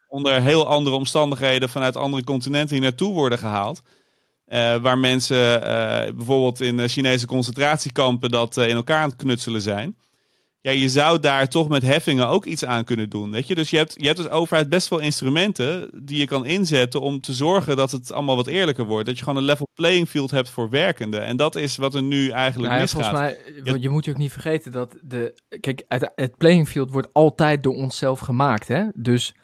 onder heel andere omstandigheden vanuit andere continenten hier naartoe worden gehaald, uh, waar mensen bijvoorbeeld in Chinese concentratiekampen dat in elkaar aan het knutselen zijn, ja, je zou daar toch met heffingen ook iets aan kunnen doen. Weet je? Dus je hebt, je hebt als overheid best wel instrumenten die je kan inzetten om te zorgen dat het allemaal wat eerlijker wordt. Dat je gewoon een level playing field hebt voor werkenden. En dat is wat er nu eigenlijk nou ja, misgaat. Volgens mij, je moet je ook niet vergeten dat de. Kijk, het, het playing field wordt altijd door onszelf gemaakt. Hè? Dus,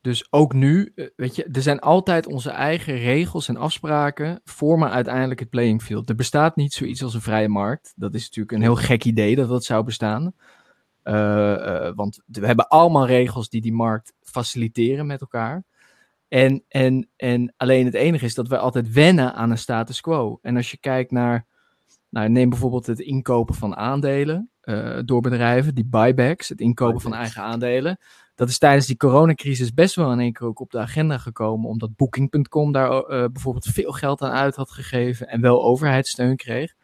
dus ook nu, eh, weet je, er zijn altijd onze eigen regels en afspraken vormen uiteindelijk het playing field. Er bestaat niet zoiets als een vrije markt. Dat is natuurlijk een heel gek idee dat dat zou bestaan. Uh, uh, want we hebben allemaal regels die die markt faciliteren met elkaar. En, en, en alleen het enige is dat we altijd wennen aan een status quo. En als je kijkt naar, nou, neem bijvoorbeeld het inkopen van aandelen uh, door bedrijven, die buybacks, het inkopen buybacks. van eigen aandelen. Dat is tijdens die coronacrisis best wel in één keer ook op de agenda gekomen, omdat Booking.com daar bijvoorbeeld veel geld aan uit had gegeven en wel overheidssteun kreeg.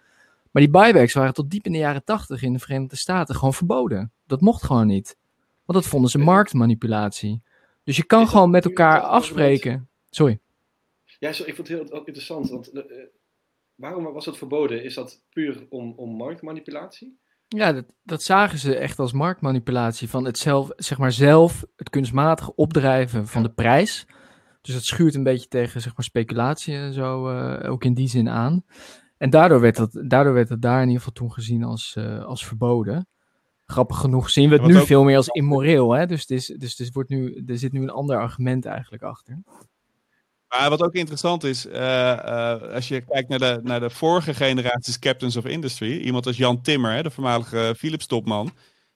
Maar die buybacks waren tot diep in de jaren tachtig in de Verenigde Staten gewoon verboden. Dat mocht gewoon niet. Want dat vonden ze marktmanipulatie. Dus je kan gewoon met elkaar afspreken. Sorry. Ja, sorry, ik vond het heel interessant. Want, uh, waarom was dat verboden? Is dat puur om, om marktmanipulatie? Ja, dat, dat, zagen ze echt als marktmanipulatie. Van het zelf, zeg maar zelf, het kunstmatig opdrijven van de prijs. Dus dat schuurt een beetje tegen zeg maar, speculatie en zo, uh, ook in die zin aan. En daardoor werd, dat, daardoor werd het daar in ieder geval toen gezien als, uh, als verboden. Grappig genoeg zien we het nu ook... veel meer als immoreel. Hè? Dus, het is, dus het wordt nu, er zit nu een ander argument eigenlijk achter. Maar wat ook interessant is, uh, uh, als je kijkt naar de, naar de vorige generaties Captains of Industry, iemand als Jan Timmer, hè, de voormalige Philips-topman,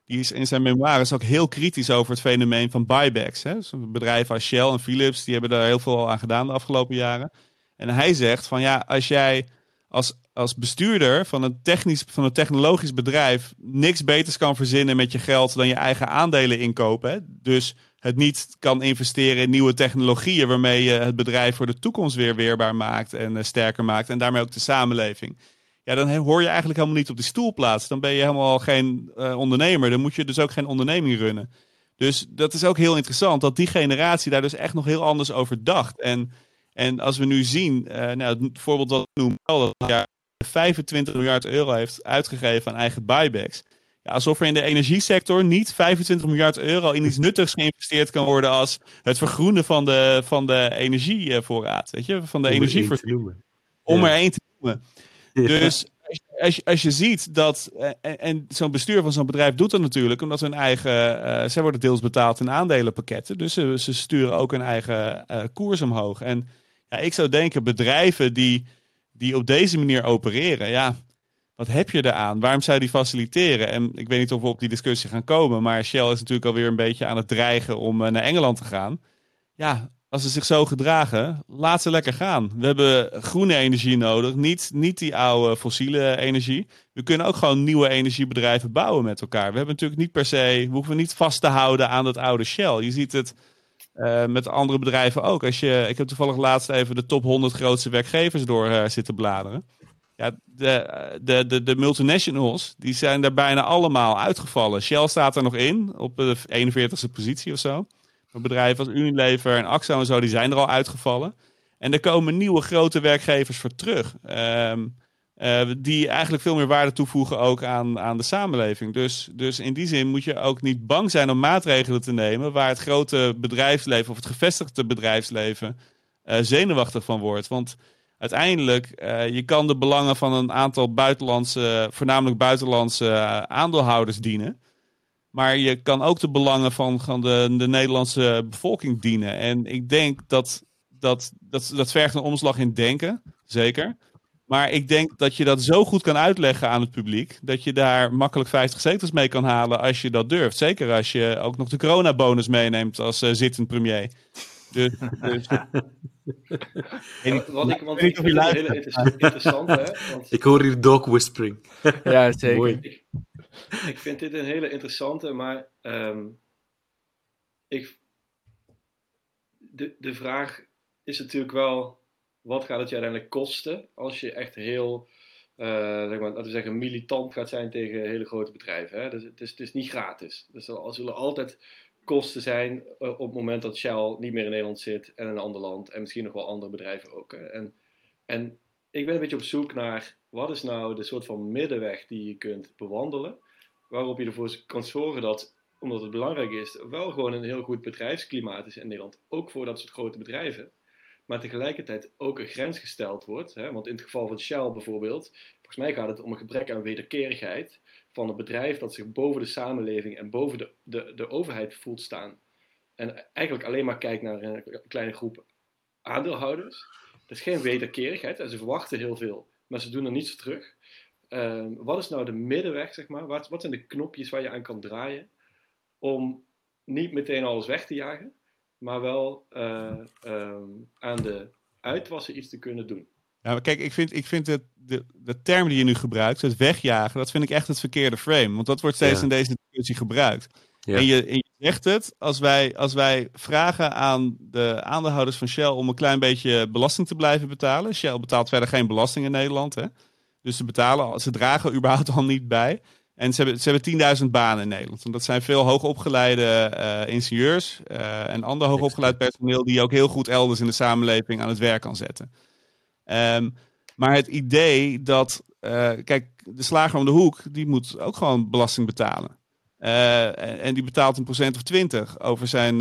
die is in zijn memoires ook heel kritisch over het fenomeen van buybacks. Hè. Dus bedrijven als Shell en Philips, die hebben daar heel veel aan gedaan de afgelopen jaren. En hij zegt van ja, als jij als, als bestuurder van een, technisch, van een technologisch bedrijf niks beters kan verzinnen met je geld dan je eigen aandelen inkopen. Dus het niet kan investeren in nieuwe technologieën waarmee je het bedrijf voor de toekomst weer weerbaar maakt en uh, sterker maakt en daarmee ook de samenleving. Ja, dan hoor je eigenlijk helemaal niet op die stoel plaats. Dan ben je helemaal geen uh, ondernemer. Dan moet je dus ook geen onderneming runnen. Dus dat is ook heel interessant dat die generatie daar dus echt nog heel anders over dacht. En, en als we nu zien, uh, nou, het voorbeeld dat ik noem, dat jaar 25 miljard euro heeft uitgegeven aan eigen buybacks. Ja, alsof er in de energiesector niet 25 miljard euro in iets nuttigs geïnvesteerd kan worden als het vergroenen van de, van de energievoorraad. Weet je, van de energievoorziening. Om er één te noemen. Dus als je, als ziet dat, en, en zo'n bestuur van zo'n bedrijf doet dat natuurlijk, omdat hun eigen, uh, zij worden deels betaald in aandelenpakketten. Dus ze, sturen ook hun eigen uh, koers omhoog. En ja, ik zou denken, bedrijven die, die op deze manier opereren, ja, wat heb je eraan? Waarom zou die faciliteren? En ik weet niet of we op die discussie gaan komen, maar Shell is natuurlijk alweer een beetje aan het dreigen om naar Engeland te gaan. Ja, als ze zich zo gedragen, laat ze lekker gaan. We hebben groene energie nodig, niet, niet die oude fossiele energie. We kunnen ook gewoon nieuwe energiebedrijven bouwen met elkaar. We hebben natuurlijk niet per se, we hoeven niet vast te houden aan dat oude Shell. Je ziet het uh, met andere bedrijven ook. Als je, ik heb toevallig laatst even de top 100 grootste werkgevers door uh, zitten bladeren. Ja, de, de, de, de multinationals, die zijn er bijna allemaal uitgevallen. Shell staat er nog in, op de 41ste positie of zo. Bedrijven als Unilever en Axo en zo, die zijn er al uitgevallen. En er komen nieuwe grote werkgevers voor terug. Um, uh, die eigenlijk veel meer waarde toevoegen ook aan, aan de samenleving. Dus, dus in die zin moet je ook niet bang zijn om maatregelen te nemen waar het grote bedrijfsleven of het gevestigde bedrijfsleven uh, zenuwachtig van wordt. Want uiteindelijk, uh, je kan de belangen van een aantal buitenlandse, voornamelijk buitenlandse aandeelhouders dienen. Maar je kan ook de belangen van, van de, de Nederlandse bevolking dienen. En ik denk dat dat, dat dat vergt een omslag in denken, zeker. Maar ik denk dat je dat zo goed kan uitleggen aan het publiek. dat je daar makkelijk 50 zetels mee kan halen als je dat durft. Zeker als je ook nog de coronabonus meeneemt als uh, zittend premier. Dus, dus... ik, wat ik, want ik vind het heel interessant, hè? Want... Ik hoor hier dog whispering. ja, zeker. Ik, vind dit een hele interessante, maar um, ik, de, de vraag is natuurlijk wel wat gaat het je uiteindelijk kosten als je echt heel, uh, zeg maar, laten we zeggen, militant gaat zijn tegen hele grote bedrijven. Hè? Dus het is, het is niet gratis. Dus er zullen altijd kosten zijn uh, op het moment dat Shell niet meer in Nederland zit en in een ander land en misschien nog wel andere bedrijven ook. En, en ik ben een beetje op zoek naar wat is nou de soort van middenweg die je kunt bewandelen, waarop je ervoor kan zorgen dat, omdat het belangrijk is, wel gewoon een heel goed bedrijfsklimaat is in Nederland, ook voor dat soort grote bedrijven maar tegelijkertijd ook een grens gesteld wordt. Hè? Want in het geval van Shell bijvoorbeeld, volgens mij gaat het om een gebrek aan wederkerigheid van een bedrijf dat zich boven de samenleving en boven de, de, de overheid voelt staan. En eigenlijk alleen maar kijkt naar een kleine groep aandeelhouders. Dat is geen wederkerigheid en ze verwachten heel veel, maar ze doen er niets terug. Uh, wat is nou de middenweg, zeg maar? Wat, wat zijn de knopjes waar je aan kan draaien om niet meteen alles weg te jagen, maar wel uh, um, aan de uitwassen iets te kunnen doen. Ja, maar kijk, ik vind, ik vind het, de, de term die je nu gebruikt, het wegjagen, dat vind ik echt het verkeerde frame. Want dat wordt steeds ja. in deze discussie gebruikt. Ja. En, je, en je zegt het, als wij, als wij vragen aan de aandeelhouders van Shell om een klein beetje belasting te blijven betalen. Shell betaalt verder geen belasting in Nederland. Hè? Dus ze betalen, ze dragen überhaupt al niet bij. En ze hebben, ze hebben 10.000 banen in Nederland. En dat zijn veel hoogopgeleide uh, ingenieurs uh, en ander hoogopgeleid personeel die ook heel goed elders in de samenleving aan het werk kan zetten. Um, maar het idee dat, uh, kijk, de slager om de hoek, die moet ook gewoon belasting betalen. En, en, die betaalt een procent of twintig over zijn,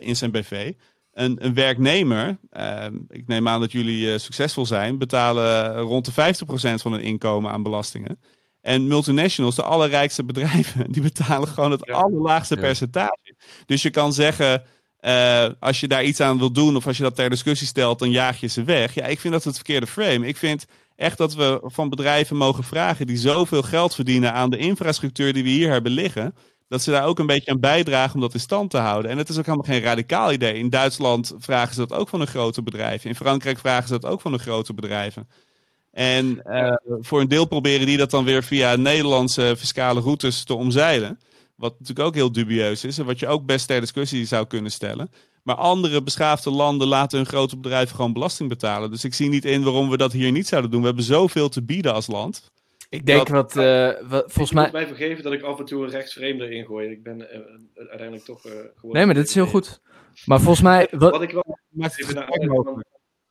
in zijn BV. Een, een werknemer, ehm, ik neem aan dat jullie succesvol zijn, betalen rond de 50% van hun inkomen aan belastingen. En multinationals, de allerrijkste bedrijven, die betalen gewoon het ja. allerlaagste ja. percentage. Dus je kan zeggen, eh, als je daar iets aan wil doen of als je dat ter discussie stelt, dan jaag je ze weg. Ja, ik vind dat het verkeerde frame. Ik vind echt dat we van bedrijven mogen vragen die zoveel geld verdienen aan de infrastructuur die we hier hebben liggen, dat ze daar ook een beetje aan bijdragen om dat in stand te houden. En het is ook helemaal geen radicaal idee. In Duitsland vragen ze dat ook van de grote bedrijven. In Frankrijk vragen ze dat ook van de grote bedrijven. En uh, voor een deel proberen die dat dan weer via Nederlandse fiscale routes te omzeilen. Wat natuurlijk ook heel dubieus is en wat je ook best ter discussie zou kunnen stellen. Maar andere beschaafde landen laten hun grote bedrijven gewoon belasting betalen. Dus ik zie niet in waarom we dat hier niet zouden doen. We hebben zoveel te bieden als land. Ik denk wat, uh, wat volgens mij. Mij vergeven dat ik af en toe een rechtsvreemde ingooi. Ik ben uh, uiteindelijk toch uh, geworden. Nee, maar dat is heel goed. Maar volgens mij. Wat, wat ik wel. Even naar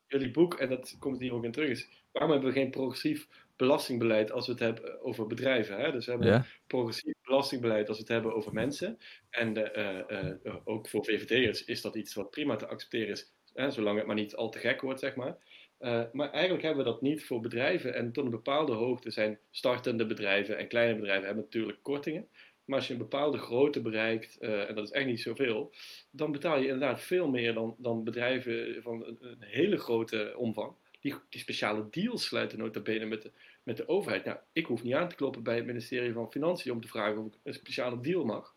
jullie boek, en dat komt hier ook in terug, is. Waarom hebben we geen progressief belastingbeleid als we het hebben over bedrijven. Hè? Dus we hebben ja. progressief belastingbeleid als we het hebben over mensen. En uh, ook voor VVD'ers is dat iets wat prima te accepteren is, hè? zolang het maar niet al te gek wordt, zeg maar. Maar eigenlijk hebben we dat niet voor bedrijven. En tot een bepaalde hoogte zijn startende bedrijven en kleine bedrijven hebben natuurlijk kortingen. Maar als je een bepaalde grootte bereikt, en dat is echt niet zoveel, dan betaal je inderdaad veel meer dan, dan bedrijven van een, een hele grote omvang die, die speciale deals sluiten nota bene met de, met de overheid. Nou, ik hoef niet aan te kloppen bij het ministerie van Financiën om te vragen of ik een speciale deal mag.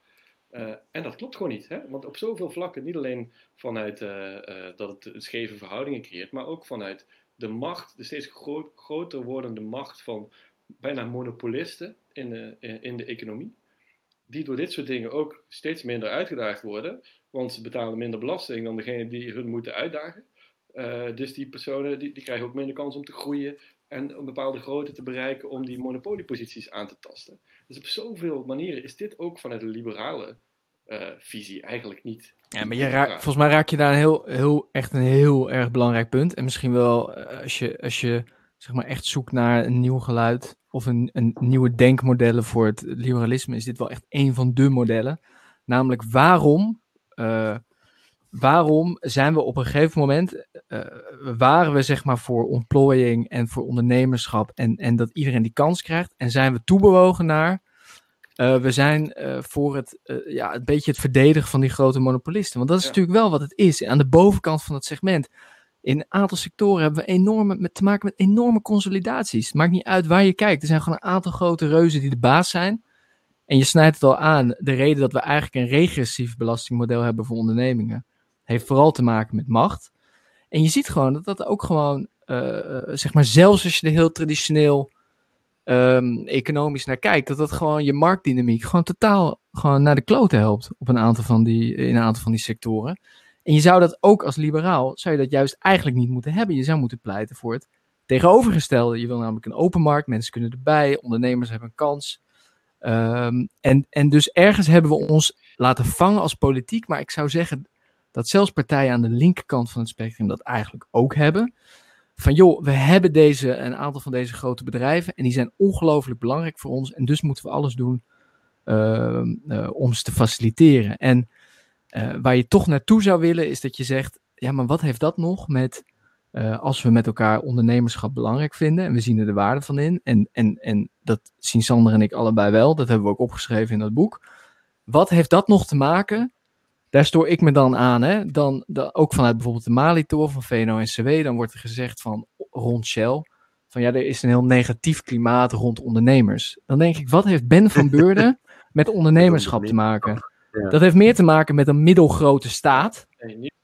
Uh, en dat klopt gewoon niet. Hè? Want op zoveel vlakken, niet alleen vanuit uh, uh, dat het scheve verhoudingen creëert, maar ook vanuit de macht, de steeds gro groter wordende macht van bijna monopolisten in de, in de economie. Die door dit soort dingen ook steeds minder uitgedaagd worden, want ze betalen minder belasting dan degene die hun moeten uitdagen. Dus die personen die, die krijgen ook minder kans om te groeien en een bepaalde grootte te bereiken om die monopolieposities aan te tasten. Dus op zoveel manieren is dit ook vanuit de liberale uh, visie eigenlijk niet. Ja, maar je raak, volgens mij raak je daar een heel, heel, echt een heel erg belangrijk punt. En misschien wel uh, als je, als je zeg maar echt zoekt naar een nieuw geluid of een, een nieuwe denkmodellen voor het liberalisme, is dit wel echt een van de modellen. Namelijk waarom waarom zijn we op een gegeven moment, uh, waren we zeg maar voor ontplooiing en voor ondernemerschap en, en dat iedereen die kans krijgt en zijn we toebewogen naar, uh, we zijn uh, voor het, ja, een beetje het verdedigen van die grote monopolisten. Want dat is ja. natuurlijk wel wat het is. Aan de bovenkant van het segment, in een aantal sectoren hebben we enorme, met, te maken met enorme consolidaties. Het maakt niet uit waar je kijkt. Er zijn gewoon een aantal grote reuzen die de baas zijn. En je snijdt het al aan, de reden dat we eigenlijk een regressief belastingmodel hebben voor ondernemingen heeft vooral te maken met macht. En je ziet gewoon dat dat ook gewoon, uh, zeg maar, zelfs als je er heel traditioneel um, economisch naar kijkt, dat dat gewoon je marktdynamiek gewoon totaal gewoon naar de klote helpt op een aantal van die, in een aantal van die sectoren. En je zou dat ook als liberaal, zou je dat juist eigenlijk niet moeten hebben. Je zou moeten pleiten voor het tegenovergestelde. Je wil namelijk een open markt, mensen kunnen erbij, ondernemers hebben een kans. Um, en, en dus ergens hebben we ons laten vangen als politiek, maar ik zou zeggen, dat zelfs partijen aan de linkerkant van het spectrum dat eigenlijk ook hebben. Van joh, we hebben deze, een aantal van deze grote bedrijven en die zijn ongelooflijk belangrijk voor ons en dus moeten we alles doen uh, uh, om ze te faciliteren. En uh, waar je toch naartoe zou willen is dat je zegt, ja maar wat heeft dat nog met, als we met elkaar ondernemerschap belangrijk vinden en we zien er de waarde van in en, en, en dat zien Sander en ik allebei wel, dat hebben we ook opgeschreven in dat boek. Wat heeft dat nog te maken daar stoor ik me dan aan. Hè? Dan, dan, ook vanuit bijvoorbeeld de Malitor van VNO-NCW, dan wordt er gezegd van rond Shell, van ja, er is een heel negatief klimaat rond ondernemers. Dan denk ik, wat heeft Ben van Beurden met ondernemerschap te maken? Ja. Dat heeft meer te maken met een middelgrote staat.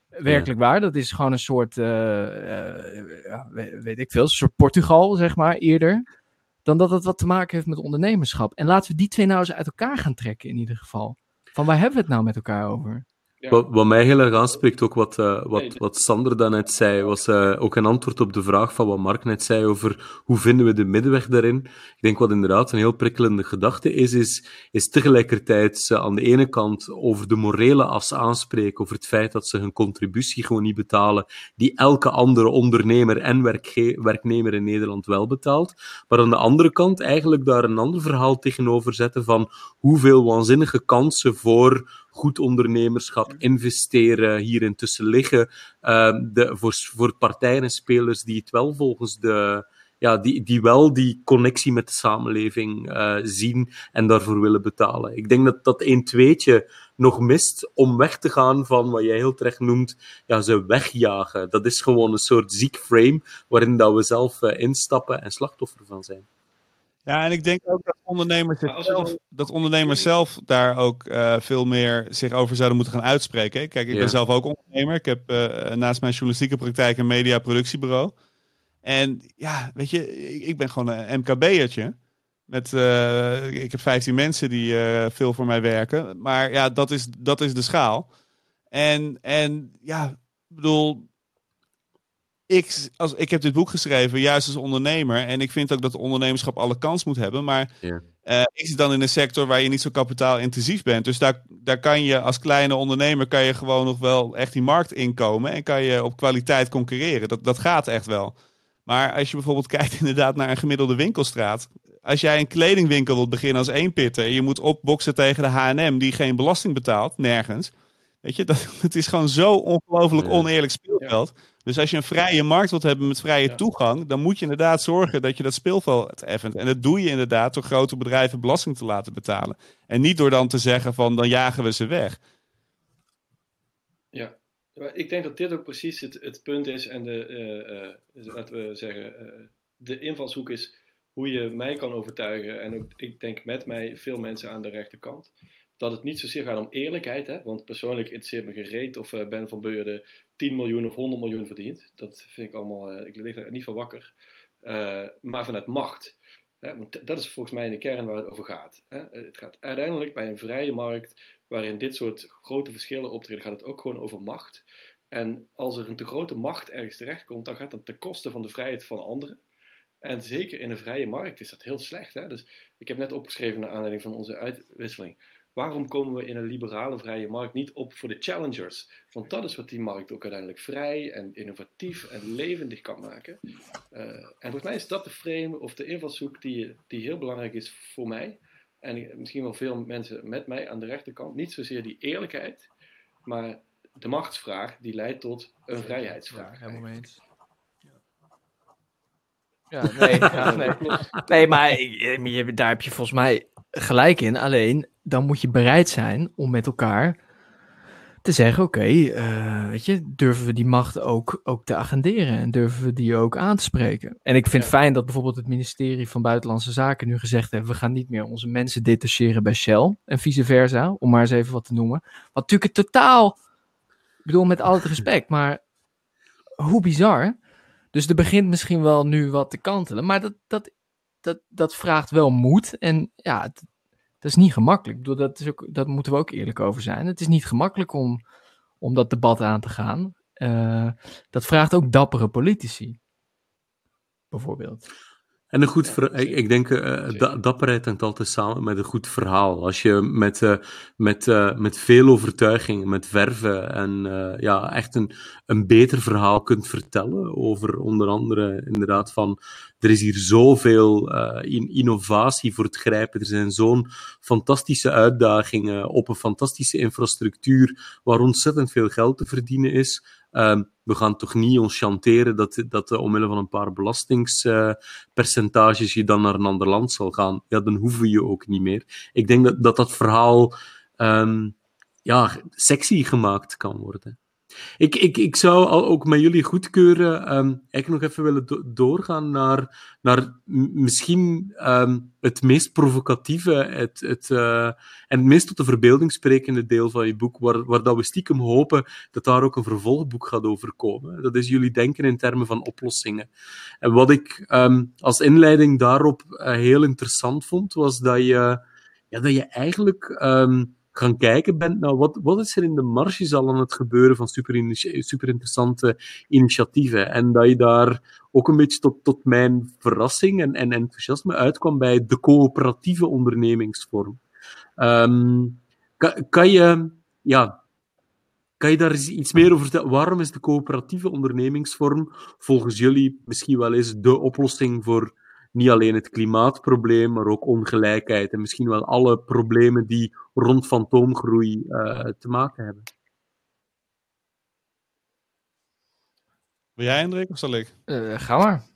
Werkelijk waar, dat is gewoon een soort, uh, uh, weet ik veel, een soort Portugal, zeg maar, eerder. Dan dat het wat te maken heeft met ondernemerschap. En laten we die twee nou eens uit elkaar gaan trekken, in ieder geval. Van waar hebben we het nou met elkaar over? Ja. Wat, wat, mij heel erg aanspreekt, ook wat, uh, wat, wat Sander daarnet zei, was uh, ook een antwoord op de vraag van wat Mark net zei over hoe vinden we de middenweg daarin. Ik denk wat inderdaad een heel prikkelende gedachte is, is, is tegelijkertijd uh, aan de ene kant over de morele as aanspreken, over het feit dat ze hun contributie gewoon niet betalen, die elke andere ondernemer en werknemer in Nederland wel betaalt. Maar aan de andere kant eigenlijk daar een ander verhaal tegenover zetten van hoeveel waanzinnige kansen voor goed ondernemerschap, investeren, hier intussen liggen. Uh, de, voor, voor partijen en spelers die het wel volgens de, ja, die, die wel die connectie met de samenleving uh, zien en daarvoor willen betalen. Ik denk dat dat een tweetje nog mist om weg te gaan van wat jij heel terecht noemt, ja, ze wegjagen. Dat is gewoon een soort ziek frame waarin dat we zelf uh, instappen en slachtoffer van zijn. Ja, en ik denk ook dat ondernemers, zelf, dat ondernemers zelf daar ook uh, veel meer zich over zouden moeten gaan uitspreken. Kijk, ik ben zelf ook ondernemer. Ik heb uh, naast mijn journalistieke praktijk een mediaproductiebureau. En ja, weet je, ik, ik ben gewoon een MKB'ertje. Met, uh, ik heb 15 mensen die veel voor mij werken. Maar ja, dat is, dat is de schaal. En, en ja, ik bedoel, ik, als, ik heb dit boek geschreven juist als ondernemer. En ik vind ook dat ondernemerschap alle kans moet hebben. Maar ja. uh, ik zit dan in een sector waar je niet zo kapitaalintensief bent. Dus daar, daar kan je als kleine ondernemer kan je gewoon nog wel echt die markt inkomen. En kan je op kwaliteit concurreren. Dat, dat gaat echt wel. Maar als je bijvoorbeeld kijkt inderdaad naar een gemiddelde winkelstraat. Als jij een kledingwinkel wilt beginnen als eenpitter. En je moet opboksen tegen de H&M die geen belasting betaalt. Nergens. Weet je, dat, het is gewoon zo ongelooflijk oneerlijk speelveld. Dus als je een vrije markt wilt hebben met vrije toegang, dan moet je inderdaad zorgen dat je dat speelveld effent. En dat doe je inderdaad door grote bedrijven belasting te laten betalen. En niet door dan te zeggen van dan jagen we ze weg. Ja, ik denk dat dit ook precies het, het punt is en de, uh, uh, laten we zeggen, uh, de invalshoek is hoe je mij kan overtuigen en ook, ik denk met mij veel mensen aan de rechterkant dat het niet zozeer gaat om eerlijkheid. Hè? Want persoonlijk interesseert me gereed of uh, Ben van Beurden 10 miljoen of 100 miljoen verdient. Dat vind ik allemaal, uh, ik lig er niet van wakker. Uh, maar vanuit macht. Hè? Want dat is volgens mij in de kern waar het over gaat. Hè? Het gaat uiteindelijk bij een vrije markt, waarin dit soort grote verschillen optreden, gaat het ook gewoon over macht. En als er een te grote macht ergens terechtkomt, dan gaat dat ten koste van de vrijheid van anderen. En zeker in een vrije markt is dat heel slecht. Hè? Dus ik heb net opgeschreven naar aanleiding van onze uitwisseling Waarom komen we in een liberale vrije markt niet op voor de challengers? Want dat is wat die markt ook uiteindelijk vrij en innovatief en levendig kan maken. Uh, en volgens mij is dat de frame of de invalshoek die, die heel belangrijk is voor mij. En misschien wel veel mensen met mij aan de rechterkant. Niet zozeer die eerlijkheid, maar de machtsvraag die leidt tot een vrijheidsvraag. Ja, helemaal eens. Ja, nee, ja, nee. nee maar daar heb je volgens mij gelijk in. Alleen dan moet je bereid zijn om met elkaar te zeggen: oké, eh, weet je, durven we die macht ook, ook te agenderen en durven we die ook aan te spreken? En ik vind het fijn dat bijvoorbeeld het ministerie van Buitenlandse Zaken nu gezegd heeft: we gaan niet meer onze mensen detacheren bij Shell en vice versa, om maar eens even wat te noemen. Wat natuurlijk het totaal, ik bedoel met al het respect, maar hoe bizar. Dus er begint misschien wel nu wat te kantelen, maar dat, dat, dat, dat vraagt wel moed. En ja, het, dat is niet gemakkelijk. Dat, ook, dat moeten we ook eerlijk over zijn. Het is niet gemakkelijk om, om dat debat aan te gaan. Uh, dat vraagt ook dappere politici. Bijvoorbeeld. En een goed ja, ik, ik denk, uh, dapperheid hangt altijd samen met een goed verhaal. Als je met, uh, met, uh, met veel overtuiging, met verven en ja, echt een, een beter verhaal kunt vertellen over onder andere inderdaad van er is hier zoveel in innovatie voor het grijpen. Er zijn zo'n fantastische uitdagingen op een fantastische infrastructuur waar ontzettend veel geld te verdienen is. Um, we gaan toch niet ons chanteren dat, dat uh, omwille van een paar belastingspercentages je dan naar een ander land zal gaan. Ja, dan hoeven je ook niet meer. Ik denk dat dat, dat verhaal um, ja, sexy gemaakt kan worden. Ik, ik, ik zou ook met jullie goedkeuren um, eigenlijk nog even willen do doorgaan naar, naar misschien um, het meest provocatieve het, het, uh, en het meest tot de verbeelding sprekende deel van je boek, waar, waar dat we stiekem hopen dat daar ook een vervolgboek gaat over komen. Dat is jullie denken in termen van oplossingen. En wat ik um, als inleiding daarop uh, heel interessant vond, was dat je, ja, dat je eigenlijk gaan kijken bent naar wat, wat is er in de marges al aan het gebeuren van super, super interessante initiatieven. En dat je daar ook een beetje tot, tot mijn verrassing en, en enthousiasme uitkwam bij de coöperatieve ondernemingsvorm. Um, kan, kan, je, ja, kan je daar iets meer over vertellen? Waarom is de coöperatieve ondernemingsvorm volgens jullie misschien wel eens de oplossing voor niet alleen het klimaatprobleem, maar ook ongelijkheid en misschien wel alle problemen die rond fantoomgroei uh, te maken hebben. Wil jij, Hendrik, of zal ik? Uh, ga maar.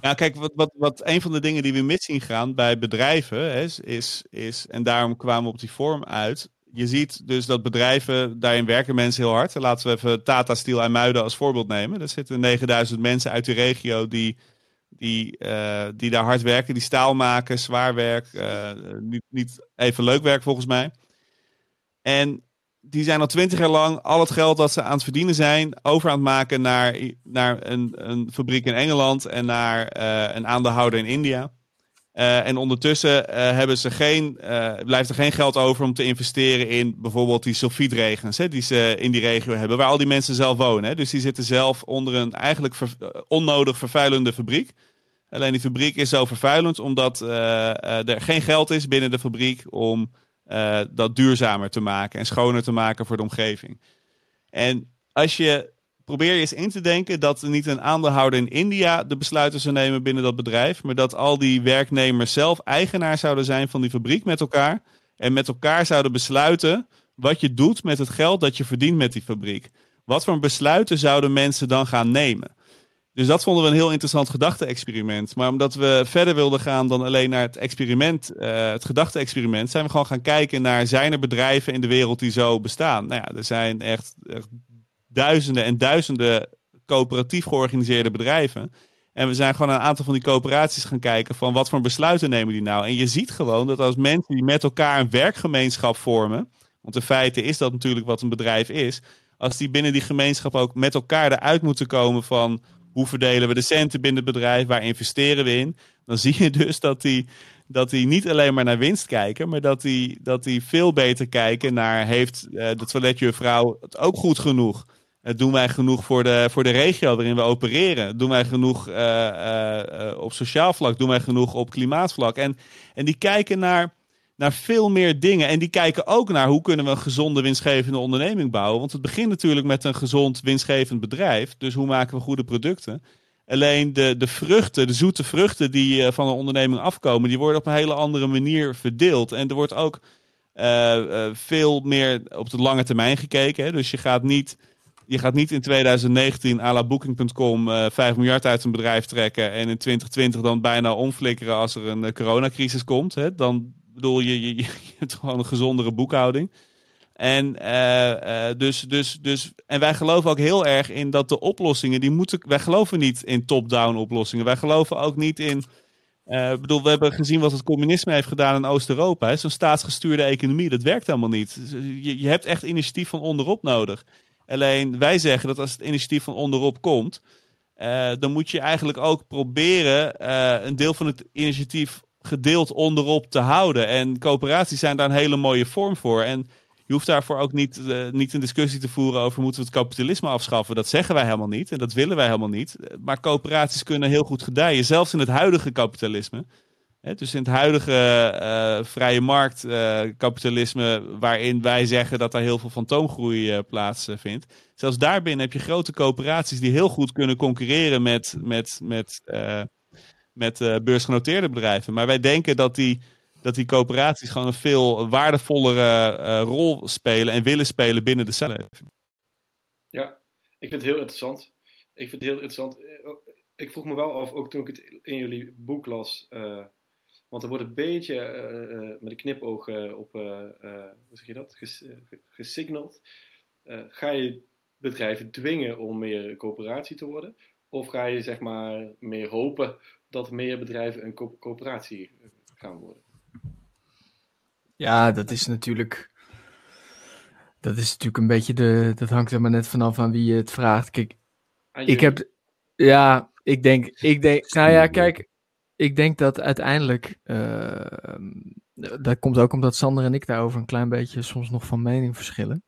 Ja, kijk, wat, wat, wat een van de dingen die we mis zien gaan bij bedrijven is, is, is, en daarom kwamen we op die vorm uit. Je ziet dus dat bedrijven, daarin werken mensen heel hard. Laten we even Tata Steel en Muiden als voorbeeld nemen. Er zitten 9000 mensen uit de regio die, die, uh, die daar hard werken, die staal maken, zwaar werk, uh, niet, niet even leuk werk volgens mij. En die zijn al twintig jaar lang al het geld dat ze aan het verdienen zijn over aan het maken naar, naar een, een fabriek in Engeland en naar uh, een aandeelhouder in India. En ondertussen hebben ze geen, blijft er geen geld over om te investeren in bijvoorbeeld die sulfietregens hè, die ze in die regio hebben, waar al die mensen zelf wonen. Hè. Dus die zitten zelf onder een eigenlijk onnodig vervuilende fabriek. Alleen die fabriek is zo vervuilend omdat er geen geld is binnen de fabriek om uh, dat duurzamer te maken en schoner te maken voor de omgeving. En als je probeer eens in te denken dat niet een aandeelhouder in India de besluiten zou nemen binnen dat bedrijf, maar dat al die werknemers zelf eigenaar zouden zijn van die fabriek met elkaar en met elkaar zouden besluiten wat je doet met het geld dat je verdient met die fabriek. Wat voor besluiten zouden mensen dan gaan nemen? Dus dat vonden we een heel interessant gedachte-experiment. Maar omdat we verder wilden gaan dan alleen naar het experiment, uh, het gedachte-experiment, zijn we gewoon gaan kijken naar zijn er bedrijven in de wereld die zo bestaan. Nou ja, er zijn echt, echt duizenden en duizenden coöperatief georganiseerde bedrijven. En we zijn gewoon een aantal van die coöperaties gaan kijken van wat voor besluiten nemen die nou. En je ziet gewoon dat als mensen die met elkaar een werkgemeenschap vormen, want in feite is dat natuurlijk wat een bedrijf is, als die binnen die gemeenschap ook met elkaar eruit moeten komen van hoe verdelen we de centen binnen het bedrijf? Waar investeren we in? Dan zie je dus dat die, dat die niet alleen maar naar winst kijken, maar dat die, dat die veel beter kijken naar: heeft uh, de toiletjuffrouw het ook goed genoeg? Uh, doen wij genoeg voor de, voor de regio waarin we opereren? Doen wij genoeg uh, op sociaal vlak? Doen wij genoeg op klimaatvlak? En, en die kijken naar naar veel meer dingen. En die kijken ook naar hoe kunnen we een gezonde, winstgevende onderneming bouwen. Want het begint natuurlijk met een gezond, winstgevend bedrijf. Dus hoe maken we goede producten? Alleen de, de vruchten, de zoete vruchten die uh, van een onderneming afkomen, die worden op een hele andere manier verdeeld. En er wordt ook uh, uh, veel meer op de lange termijn gekeken. Hè? Dus je gaat niet, je gaat niet in 2019 à la Booking.com 5 miljard uit een bedrijf trekken en in 2020 dan bijna omflikkeren als er een coronacrisis komt. Hè? Dan, bedoel, je, je, je hebt gewoon een gezondere boekhouding. En, uh, uh, dus, dus, dus, en wij geloven ook heel erg in dat de oplossingen, die moeten. Wij geloven niet in top-down oplossingen. Wij geloven ook niet in. Uh, bedoel, we hebben gezien wat het communisme heeft gedaan in Oost-Europa. Zo'n staatsgestuurde economie, dat werkt helemaal niet. Je, je hebt echt initiatief van onderop nodig. Alleen wij zeggen dat als het initiatief van onderop komt, dan moet je eigenlijk ook proberen een deel van het initiatief gedeeld onderop te houden. En coöperaties zijn daar een hele mooie vorm voor. En je hoeft daarvoor ook niet, uh, niet een discussie te voeren over moeten we het kapitalisme afschaffen. Dat zeggen wij helemaal niet en dat willen wij helemaal niet. Maar coöperaties kunnen heel goed gedijen, zelfs in het huidige kapitalisme. Dus in het huidige uh, vrije marktkapitalisme, waarin wij zeggen dat er heel veel fantoomgroei plaatsvindt. Zelfs daarbinnen heb je grote coöperaties die heel goed kunnen concurreren met, met, met met uh, beursgenoteerde bedrijven. Maar wij denken dat die, dat die coöperaties gewoon een veel waardevollere uh, rol spelen en willen spelen binnen de samenleving. Ja, ik vind het heel interessant. Ik vind het heel interessant. Eh, ik vroeg me wel af, ook toen ik het in jullie boek las, want er wordt een beetje met een knipoog op, hoe zeg je dat, Ges, gesignald. ga je bedrijven dwingen om meer coöperatie te worden? Of ga je zeg maar meer hopen dat meer bedrijven een co coöperatie gaan worden? Ja, dat is natuurlijk. Dat is natuurlijk een beetje de. Dat hangt er maar net vanaf aan wie je het vraagt. Kijk, ik heb. Ja, ik denk. Ik denk. Nou ja, kijk. Ik denk dat uiteindelijk. Uh, dat komt ook omdat Sander en ik daarover een klein beetje soms nog van mening verschillen.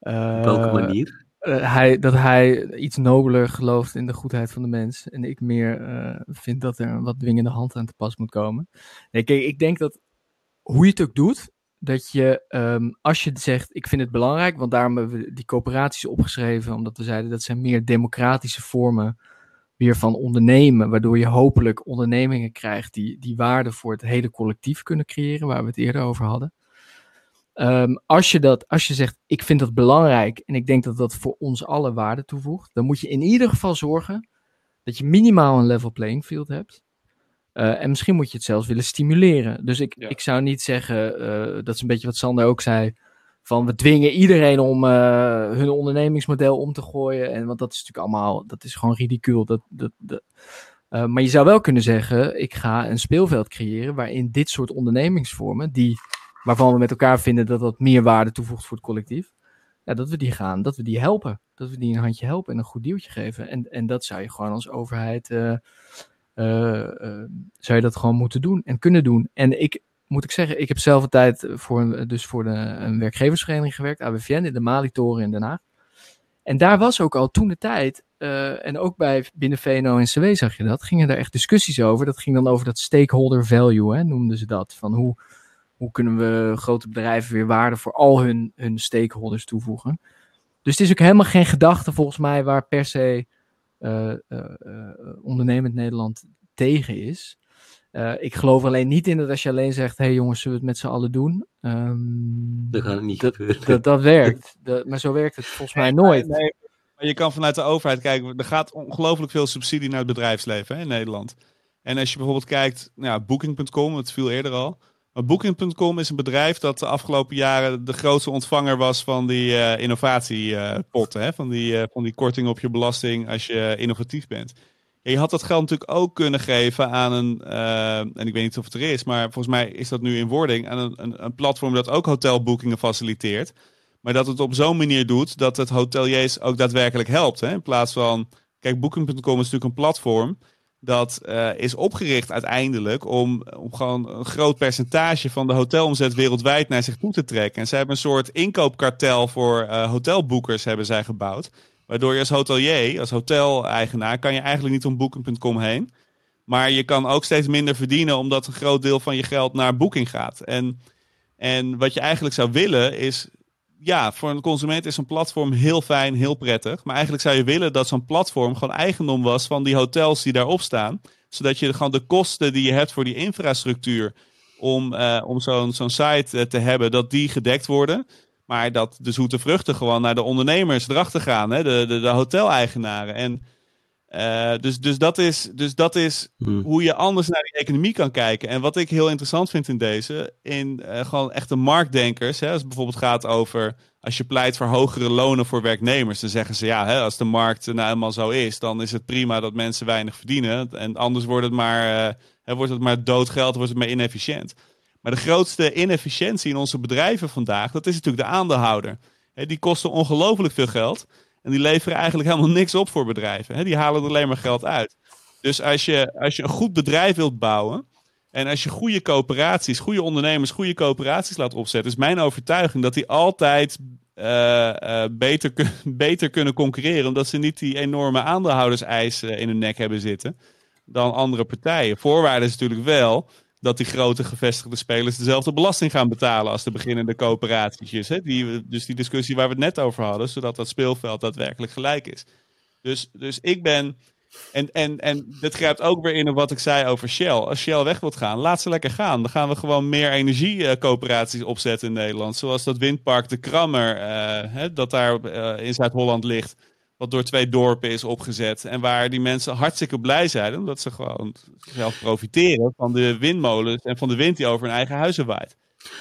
Uh, Op welke manier? Uh, hij, dat hij iets nobeler gelooft in de goedheid van de mens. En ik meer uh, vind dat er wat dwingende hand aan te pas moet komen. Nee, kijk, ik denk dat hoe je het ook doet, dat je um, als je zegt, ik vind het belangrijk, want daarom hebben we die coöperaties opgeschreven, omdat we zeiden dat zijn meer democratische vormen weer van ondernemen, waardoor je hopelijk ondernemingen krijgt die, die waarde voor het hele collectief kunnen creëren, waar we het eerder over hadden. Um, als, je dat, als je zegt, ik vind dat belangrijk en ik denk dat dat voor ons alle waarde toevoegt, dan moet je in ieder geval zorgen Dat je minimaal een level playing field hebt. Uh, en misschien moet je het zelfs willen stimuleren. Dus ik, ik zou niet zeggen, uh, dat is een beetje wat Sander ook zei, van we dwingen iedereen om uh, hun ondernemingsmodel om te gooien. En, want dat is natuurlijk allemaal, dat is gewoon ridicuul. Dat, dat, dat. maar je zou wel kunnen zeggen, ik ga een speelveld creëren waarin dit soort ondernemingsvormen, die, waarvan we met elkaar vinden dat dat meer waarde toevoegt voor het collectief, ja, dat we die gaan, dat we die helpen. Dat we die een handje helpen en een goed deeltje geven. En, en dat zou je gewoon als overheid uh, zou je dat gewoon moeten doen en kunnen doen. En ik moet ik zeggen, ik heb zelf een tijd voor, dus voor de, een werkgeversvereniging gewerkt, ABVN, in de Mali-toren in Den. En daar was ook al toen de tijd, en ook bij binnen VNO en CW zag je dat, gingen er echt discussies over. Dat ging dan over dat stakeholder value, hè, noemden ze dat. Van hoe, hoe kunnen we grote bedrijven weer waarde voor al hun, hun stakeholders toevoegen. Dus het is ook helemaal geen gedachte volgens mij waar per se uh, ondernemend Nederland tegen is. ik geloof alleen niet in dat als je alleen zegt: hé hey jongens, zullen we het met z'n allen doen? Um, dat gaat het niet dat, gebeuren. Dat, dat werkt. Dat, maar zo werkt het volgens mij nooit. Nee, maar je kan vanuit de overheid kijken. Er gaat ongelooflijk veel subsidie naar het bedrijfsleven hè, in Nederland. En als je bijvoorbeeld kijkt, nou, Booking.com, het viel eerder al. Booking.com is een bedrijf dat de afgelopen jaren de grootste ontvanger was van die uh, innovatiepotten. Uh, van, die, uh, van die korting op je belasting als je innovatief bent. Ja, je had dat geld natuurlijk ook kunnen geven aan een, en ik weet niet of het er is, maar volgens mij is dat nu in wording, aan een, een, een platform dat ook hotelboekingen faciliteert. Maar dat het op zo'n manier doet dat het hoteliers ook daadwerkelijk helpt. Hè? In plaats van, kijk, Booking.com is natuurlijk een platform dat uh, is opgericht uiteindelijk om, om gewoon een groot percentage van de hotelomzet wereldwijd naar zich toe te trekken. En zij hebben een soort inkoopkartel voor uh, hotelboekers hebben zij gebouwd. Waardoor je als hotelier, als hoteleigenaar, kan je eigenlijk niet om Booking.com heen. Maar je kan ook steeds minder verdienen omdat een groot deel van je geld naar Booking gaat. En, en wat je eigenlijk zou willen is ja, voor een consument is een platform heel fijn, heel prettig. Maar eigenlijk zou je willen dat zo'n platform gewoon eigendom was van die hotels die daarop staan. Zodat je gewoon de kosten die je hebt voor die infrastructuur om, uh, om zo'n zo'n site uh, te hebben, dat die gedekt worden. Maar dat de zoete vruchten gewoon naar de ondernemers erachter gaan, hè? de, de, de hoteleigenaren. En uh, dus, dus dat is, dus dat is hmm. hoe je anders naar die economie kan kijken. En wat ik heel interessant vind in deze, in uh, gewoon echte marktdenkers, hè, als het bijvoorbeeld gaat over als je pleit voor hogere lonen voor werknemers, dan zeggen ze ja, hè, als de markt nou helemaal zo is, dan is het prima dat mensen weinig verdienen. En anders wordt het maar, uh, wordt het maar doodgeld, wordt het maar inefficiënt. Maar de grootste inefficiëntie in onze bedrijven vandaag, dat is natuurlijk de aandeelhouder. Hè, die kosten ongelooflijk veel geld. En die leveren eigenlijk helemaal niks op voor bedrijven. Hè? Die halen er alleen maar geld uit. Dus als je, als je een goed bedrijf wilt bouwen. En als je goede coöperaties, goede ondernemers, goede coöperaties laat opzetten. Is mijn overtuiging dat die altijd uh, uh, beter, beter kunnen concurreren. Omdat ze niet die enorme aandeelhouderseisen in hun nek hebben zitten. Dan andere partijen. Voorwaarde is natuurlijk wel dat die grote gevestigde spelers dezelfde belasting gaan betalen als de beginnende coöperaties. Hè? Die, dus die discussie waar we het net over hadden, zodat dat speelveld daadwerkelijk gelijk is. Dus, dus ik ben. En, en, en dit grijpt ook weer in op wat ik zei over Shell. Als Shell weg wilt gaan, laat ze lekker gaan. Dan gaan we gewoon meer energiecoöperaties opzetten in Nederland. Zoals dat windpark De Krammer, uh, hè, dat daar uh, in Zuid-Holland ligt wat door twee dorpen is opgezet. En waar die mensen hartstikke blij zijn, omdat ze gewoon zelf profiteren van de windmolens en van de wind die over hun eigen huizen waait.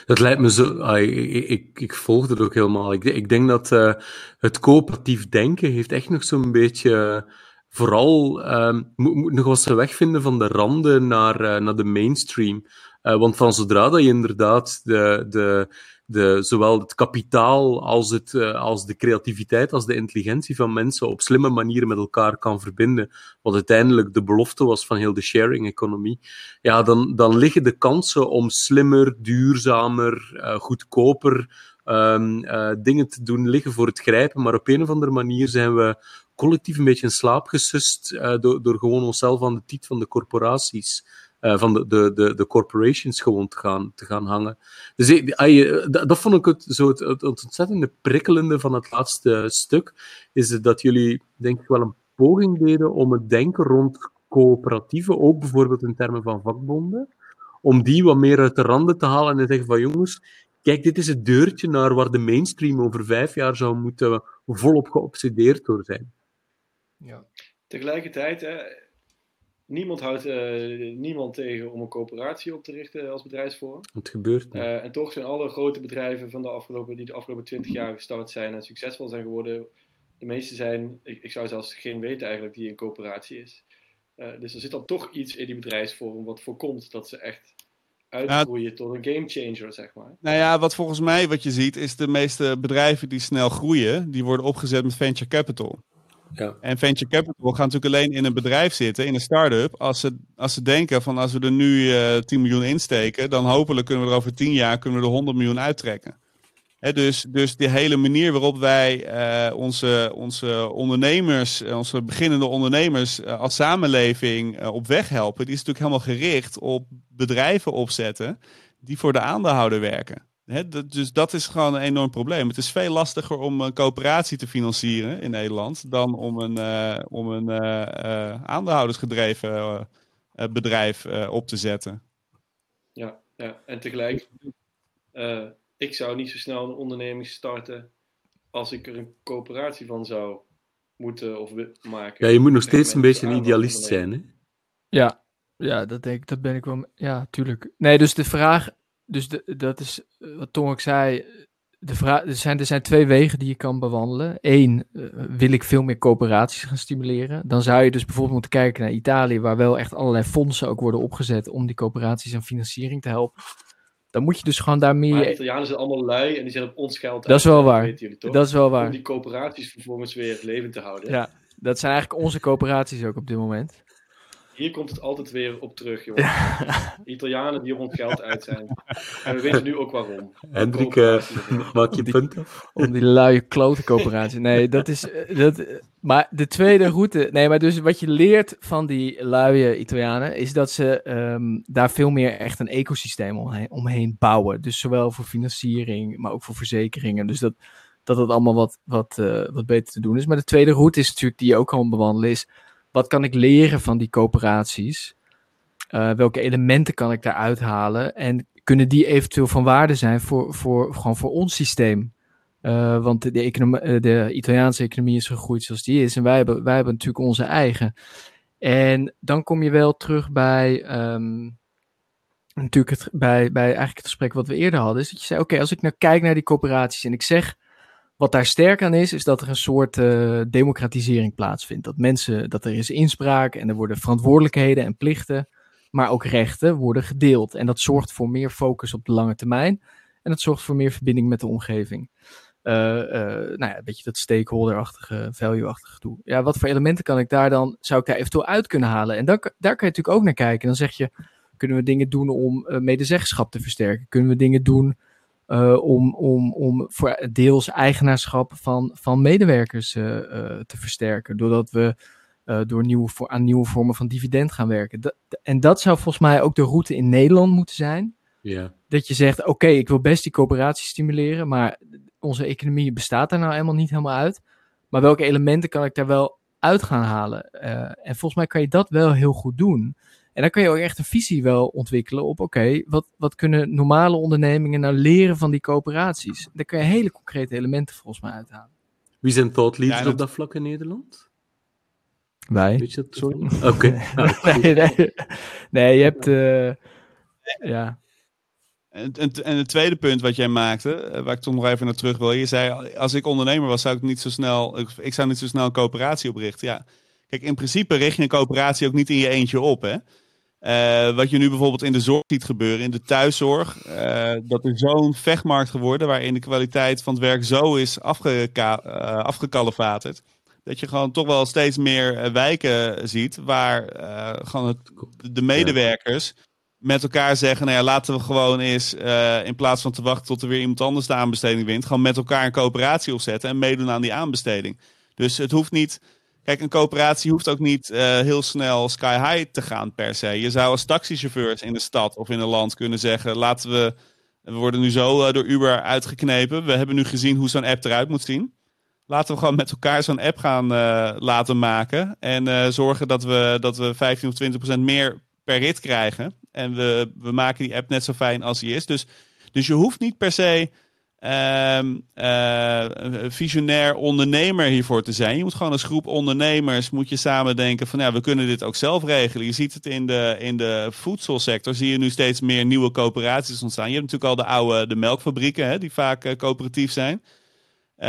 Dat lijkt me zo. Ah, ik, ik, ik, volg het ook helemaal. Ik, ik denk dat uh, het coöperatief denken heeft echt nog zo'n beetje. vooral um, moet, nog wat ze wegvinden van de randen naar, uh, naar de mainstream. Uh, want van zodra dat je inderdaad de, de, de, zowel het kapitaal als, het, uh, als de creativiteit, als de intelligentie van mensen op slimme manieren met elkaar kan verbinden, wat uiteindelijk de belofte was van heel de sharing-economie, ja, dan, dan liggen de kansen om slimmer, duurzamer, uh, goedkoper um, uh, dingen te doen liggen voor het grijpen. Maar op een of andere manier zijn we collectief een beetje in slaap gesust door, door gewoon onszelf aan de tiet van de corporaties uh, van de, de, de, de corporations gewoon te gaan, te gaan hangen. Dus ik, dat, dat vond ik het, zo het, ontzettende prikkelende van het laatste stuk, is dat jullie denk ik wel een poging deden om het denken rond coöperatieven, ook bijvoorbeeld in termen van vakbonden, om die wat meer uit de randen te halen en te zeggen van jongens, kijk, dit is het deurtje naar waar de mainstream over vijf jaar zou moeten volop geobsedeerd door zijn. Ja. tegelijkertijd, hè, niemand houdt uh, niemand tegen om een coöperatie op te richten als bedrijfsvorm. Het gebeurt. Uh, en toch zijn alle grote bedrijven van de afgelopen, die de afgelopen 20 jaar gestart zijn en succesvol zijn geworden, de meeste zijn, ik, ik zou zelfs geen weten eigenlijk, die een coöperatie is. Uh, dus er zit dan toch iets in die bedrijfsvorm wat voorkomt dat ze echt uitgroeien tot een gamechanger, zeg maar. Nou ja, wat volgens mij wat je ziet, is de meeste bedrijven die snel groeien, die worden opgezet met venture capital. Ja. En venture capital gaat natuurlijk alleen in een bedrijf zitten, in een start-up, als ze, als ze denken van als we er nu uh, eh, 10 miljoen insteken, dan hopelijk kunnen we er over 10 jaar kunnen we er 100 miljoen uittrekken. Dus, dus de hele manier waarop wij uh, onze, onze ondernemers, eh, onze beginnende ondernemers als samenleving op weg helpen, die is natuurlijk helemaal gericht op bedrijven opzetten die voor de aandeelhouder werken. He, dus dat is gewoon een enorm probleem. Het is veel lastiger om een coöperatie te financieren in Nederland dan om een, om een aandeelhoudersgedreven bedrijf op te zetten. Ja, ja. en tegelijk ik zou niet zo snel een onderneming starten als ik er een coöperatie van zou moeten of maken. Ja, je moet nog steeds een beetje een idealist zijn, hè? Ja, ja dat, denk ik, dat ben ik wel. Ja, tuurlijk. Nee, dus de vraag, dus de, dat is wat Tom ook zei. De vraag, er, zijn, er zijn twee wegen die je kan bewandelen. Eén, uh, wil ik veel meer coöperaties gaan stimuleren? Dan zou je dus bijvoorbeeld moeten kijken naar Italië, waar wel echt allerlei fondsen ook worden opgezet om die coöperaties aan financiering te helpen. Dan moet je dus gewoon daar meer... Maar Italianen zijn allemaal lui en die zijn op ons geld Dat is wel waar. Dat is wel waar. Om die coöperaties vervolgens weer levend te houden. Ja, dat zijn eigenlijk onze coöperaties ook op dit moment. Hier komt het altijd weer op terug, jongen. Italianen die ons geld uit zijn. En we weten nu ook waarom. Hendrik, uh, maak je punten? Om die luie klote coöperatie. Nee, dat is... Eh, dat, maar de tweede route... Nee, maar dus wat je leert van die luie Italianen... is dat ze um, daar veel meer echt een ecosysteem omheen, omheen, bouwen. Dus zowel voor financiering, maar ook voor verzekeringen. Dus dat dat het allemaal wat, wat, uh, wat beter te doen is. Maar de tweede route is natuurlijk die je ook kan bewandelen... is wat kan ik leren van die coöperaties? Uh, welke elementen kan ik daaruit halen? En kunnen die eventueel van waarde zijn voor, voor, gewoon voor ons systeem? Uh, want de, de, eh, de, Italiaanse economie is gegroeid zoals die is. En wij hebben, wij hebben natuurlijk onze eigen. En dan kom je wel terug bij. Um, natuurlijk het, bij, bij eigenlijk het gesprek wat we eerder hadden. Is dat je zei: Oké, als ik nou kijk naar die coöperaties en ik zeg wat daar sterk aan is, is dat er een soort uh, democratisering plaatsvindt. Dat mensen, dat er is inspraak en er worden verantwoordelijkheden en plichten, maar ook rechten worden gedeeld. En dat zorgt voor meer focus op de lange termijn en dat zorgt voor meer verbinding met de omgeving. Uh, uh, nou ja, een beetje dat stakeholder-achtige, value-achtige toe. Ja, wat voor elementen kan ik daar dan, zou ik daar eventueel uit kunnen halen? En dan, daar kan je natuurlijk ook naar kijken. Dan zeg je, kunnen we dingen doen om medezeggenschap te versterken? Kunnen we dingen doen uh, om, om, om voor deels eigenaarschap van, van medewerkers uh, uh, te versterken. Doordat we door nieuwe, voor, aan nieuwe vormen van dividend gaan werken. Dat, en dat zou volgens mij ook de route in Nederland moeten zijn. Dat je zegt, oké, okay, ik wil best die coöperatie stimuleren, maar onze economie bestaat er nou helemaal niet helemaal uit. Maar welke elementen kan ik daar wel uit gaan halen? en volgens mij kan je dat wel heel goed doen. En dan kun je ook echt een visie wel ontwikkelen op, oké, wat, wat kunnen normale ondernemingen nou leren van die coöperaties? Daar kun je hele concrete elementen volgens mij uithalen. Wie zijn thought leaders ja, op dat vlak in Nederland? Wij. Weet je dat zo? Oké. Okay. nee, nee. nee, je hebt, uh, ja. En, en, en, het tweede punt wat jij maakte, eh, waar ik toch nog even naar terug wil. Je zei, als ik ondernemer was, zou ik niet zo snel, ik, ik zou niet zo snel een coöperatie oprichten. Ja, kijk, in principe richt je een coöperatie ook niet in je eentje op, hè. Uh, wat je nu bijvoorbeeld in de zorg ziet gebeuren, in de thuiszorg. Uh, dat er zo'n vechtmarkt geworden waarin de kwaliteit van het werk zo is afgeka uh, afgekalefaterd. Dat je gewoon toch wel steeds meer wijken ziet waar gewoon het, de medewerkers met elkaar zeggen: nou ja, laten we gewoon eens in plaats van te wachten tot er weer iemand anders de aanbesteding wint, gewoon met elkaar een coöperatie opzetten en meedoen aan die aanbesteding. Dus het hoeft niet Kijk, een coöperatie hoeft ook niet uh, heel snel sky high te gaan per se. Je zou als taxichauffeurs in de stad of in een land kunnen zeggen: laten we. We worden nu zo uh, door Uber uitgeknepen. We hebben nu gezien hoe zo'n app eruit moet zien. Laten we gewoon met elkaar zo'n app gaan uh, laten maken. En zorgen dat we, dat we 15 of 20 procent meer per rit krijgen. En we, we maken die app net zo fijn als die is. Dus, dus je hoeft niet per se eh, visionair ondernemer hiervoor te zijn. Je moet gewoon als groep ondernemers moet je samen denken van ja, we kunnen dit ook zelf regelen. Je ziet het in de, in de voedselsector, zie je nu steeds meer nieuwe coöperaties ontstaan. Je hebt natuurlijk al de oude de melkfabrieken, hè, die vaak uh, coöperatief zijn. Uh,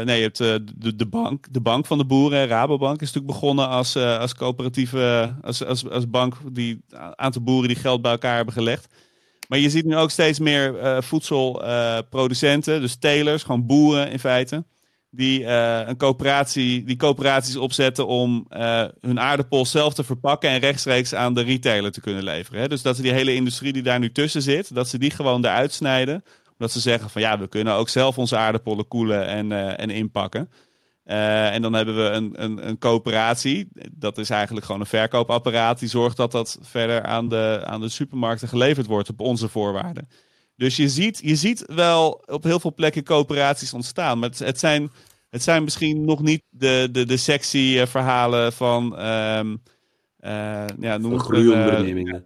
nee, je hebt de, de, bank, de bank van de boeren, Rabobank, is natuurlijk begonnen als, als coöperatieve, als, als, als bank die aantal boeren die geld bij elkaar hebben gelegd. Maar je ziet nu ook steeds meer voedselproducenten, dus telers, gewoon boeren in feite, die een coöperatie, die coöperaties opzetten om hun aardappel zelf te verpakken en rechtstreeks aan de retailer te kunnen leveren. Hè? Dus dat ze die hele industrie die daar nu tussen zit, dat ze die gewoon eruit snijden dat ze zeggen van ja, we kunnen ook zelf onze aardappelen koelen en, en inpakken. Uh, en dan hebben we een, een, een coöperatie. Dat is eigenlijk gewoon een verkoopapparaat. Die zorgt dat dat verder aan de, aan de supermarkten geleverd wordt op onze voorwaarden. Dus je ziet, je ziet wel op heel veel plekken coöperaties ontstaan. Maar het, het zijn, het zijn misschien nog niet de, de, de sexy uh, verhalen van. Um, ja, noem het groeiondernemingen.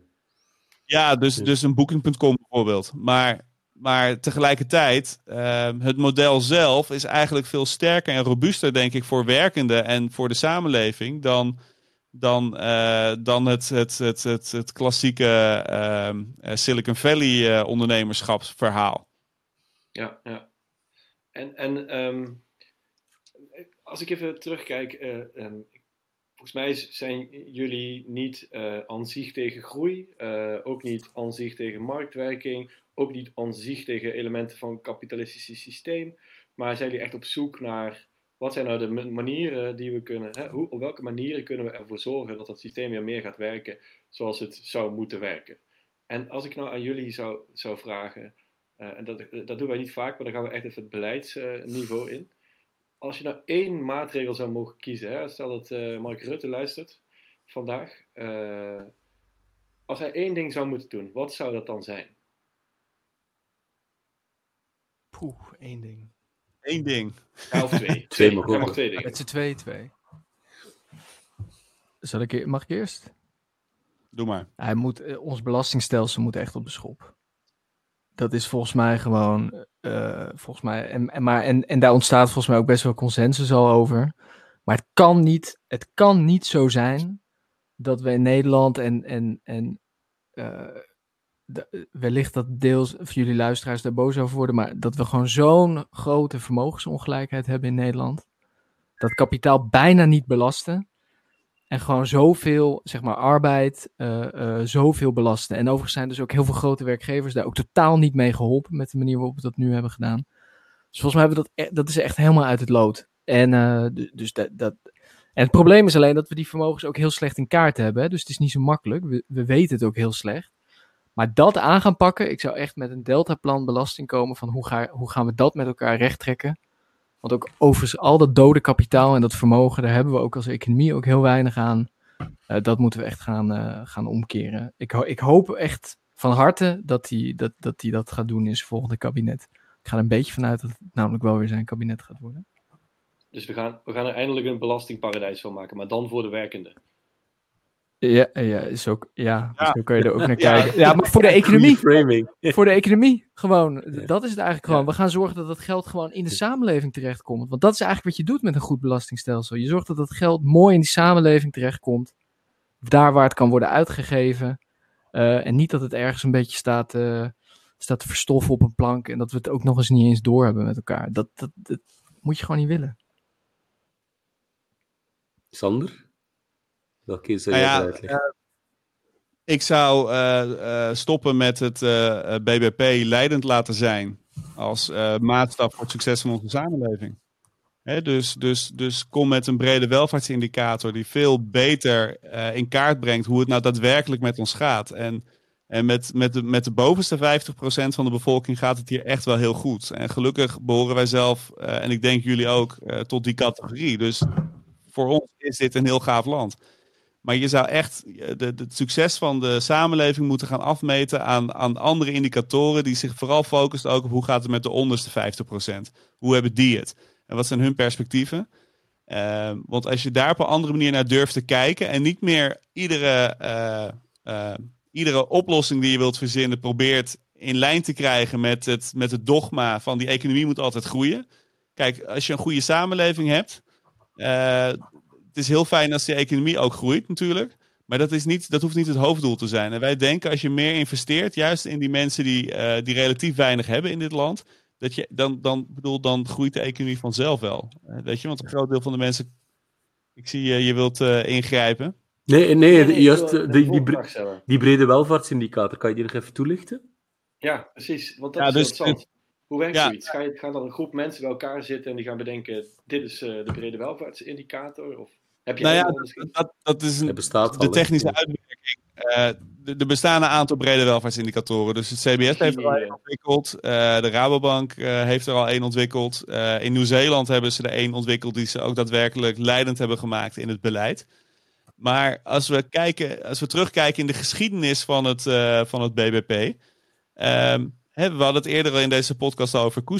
ja, dus, dus een booking.com bijvoorbeeld. Maar maar tegelijkertijd, uh, het model zelf is eigenlijk veel sterker en robuuster, denk ik, voor werkenden en voor de samenleving dan, dan, uh, dan het, het, het, het, het klassieke uh, Silicon Valley ondernemerschapsverhaal. Ja, ja. En, en um, als ik even terugkijk, volgens mij zijn jullie niet aan zich tegen groei, ook niet aan zich tegen marktwerking ook niet aan tegen elementen van het kapitalistische systeem, maar zijn jullie echt op zoek naar wat zijn nou de manieren die we kunnen, hè, hoe, op welke manieren kunnen we ervoor zorgen dat dat systeem weer meer gaat werken zoals het zou moeten werken. En als ik nou aan jullie zou, zou vragen, uh, en dat, dat doen wij niet vaak, maar dan gaan we echt even het beleidsniveau in. Als je nou één maatregel zou mogen kiezen, hè, stel dat uh, Mark Rutte luistert vandaag, als hij één ding zou moeten doen, wat zou dat dan zijn? Poeh, één ding. Eén ding. Ja, of twee. twee mag ook. twee dingen. Met z'n twee, twee. Zal ik, mag ik eerst? Doe maar. Hij moet, eh, ons belastingstelsel moet echt op de schop. Dat is volgens mij gewoon, uh, volgens mij, en, en, maar, en, en daar ontstaat volgens mij ook best wel consensus al over. Maar het kan niet, het kan niet zo zijn dat we in Nederland en, en, en uh, de, wellicht dat deels voor jullie luisteraars daar boos over worden, maar dat we gewoon zo'n grote vermogensongelijkheid hebben in Nederland. Dat kapitaal bijna niet belasten. En gewoon zoveel, zeg maar, arbeid, uh, uh, zoveel belasten. En overigens zijn dus ook heel veel grote werkgevers daar ook totaal niet mee geholpen met de manier waarop we dat nu hebben gedaan. Dus volgens mij hebben we dat, e dat is echt helemaal uit het lood. En, uh, dus dat, dat, en het probleem is alleen dat we die vermogens ook heel slecht in kaart hebben. Dus het is niet zo makkelijk. We, we weten het ook heel slecht. Maar dat aan gaan pakken, ik zou echt met een deltaplan belasting komen van hoe, ga, hoe gaan we dat met elkaar rechttrekken. Want ook over al dat dode kapitaal en dat vermogen, daar hebben we ook als economie ook heel weinig aan. Uh, dat moeten we echt gaan, uh, gaan omkeren. Ik, ik, hoop echt van harte dat hij dat, dat, die dat gaat doen in zijn volgende kabinet. Ik ga er een beetje vanuit dat het namelijk wel weer zijn kabinet gaat worden. Dus we gaan, we gaan er eindelijk een belastingparadijs van maken, maar dan voor de werkenden. Ja, ja, is ook, ja, ja. zo kun je er ook naar kijken. Ja, maar voor de economie. Voor de economie, gewoon. Dat is het eigenlijk gewoon. We gaan zorgen dat dat geld gewoon in de samenleving terechtkomt. Want dat is eigenlijk wat je doet met een goed belastingstelsel. Je zorgt dat dat geld mooi in die samenleving terechtkomt. Daar waar het kan worden uitgegeven. Uh, en niet dat het ergens een beetje staat, uh, staat te verstoffen op een plank. En dat we het ook nog eens niet eens doorhebben met elkaar. Dat, dat, dat moet je gewoon niet willen. Sander? Welke zou nou ja? Uh, ik zou uh, stoppen met het BBP leidend laten zijn als maatstaf voor het succes van onze samenleving. Hè, dus, dus, dus kom met een brede welvaartsindicator die veel beter in kaart brengt hoe het nou daadwerkelijk met ons gaat. En, en met, met, de, met de bovenste 50% van de bevolking gaat het hier echt wel heel goed. En gelukkig behoren wij zelf, en ik denk jullie ook, tot die categorie. Dus voor ons is dit een heel gaaf land. Maar je zou echt de, het succes van de samenleving moeten gaan afmeten aan, aan andere indicatoren die zich vooral focussen ook op hoe gaat het met de onderste 50%. Hoe hebben die het? En wat zijn hun perspectieven? Uh, want als je daar op een andere manier naar durft te kijken en niet meer iedere, uh, iedere oplossing die je wilt verzinnen probeert in lijn te krijgen met het, met het dogma van die economie moet altijd groeien. Kijk, als je een goede samenleving hebt, het is heel fijn als die economie ook groeit natuurlijk. Maar dat, is niet, dat hoeft niet het hoofddoel te zijn. En wij denken als je meer investeert, juist in die mensen die, uh, die relatief weinig hebben in dit land, dat je, dan, dan, bedoel, dan groeit de economie vanzelf wel. Uh, weet je, want een groot deel van de mensen. Ik zie je, je wilt ingrijpen. Nee, nee, nee juist die, die, die, brede welvaartsindicator, kan je die nog even toelichten? Ja, precies. Want dat ja, is dus, interessant. Hoe werkt ja. zoiets? Ga je, gaat dan een groep mensen bij elkaar zitten en die gaan bedenken: dit is uh, de brede welvaartsindicator? Of heb je nou ja, dat, dat, is een, bestaat de technische uitwerking. Uh, de, bestaande aantal brede welvaartsindicatoren. Dus het CBS heeft er al één ontwikkeld. Uh, de Rabobank heeft er al één ontwikkeld. in Nieuw-Zeeland hebben ze er één ontwikkeld die ze ook daadwerkelijk leidend hebben gemaakt in het beleid. Maar als we, kijken, als we terugkijken in de geschiedenis van het, van het BBP. Um, we hadden het eerder in deze podcast over uh,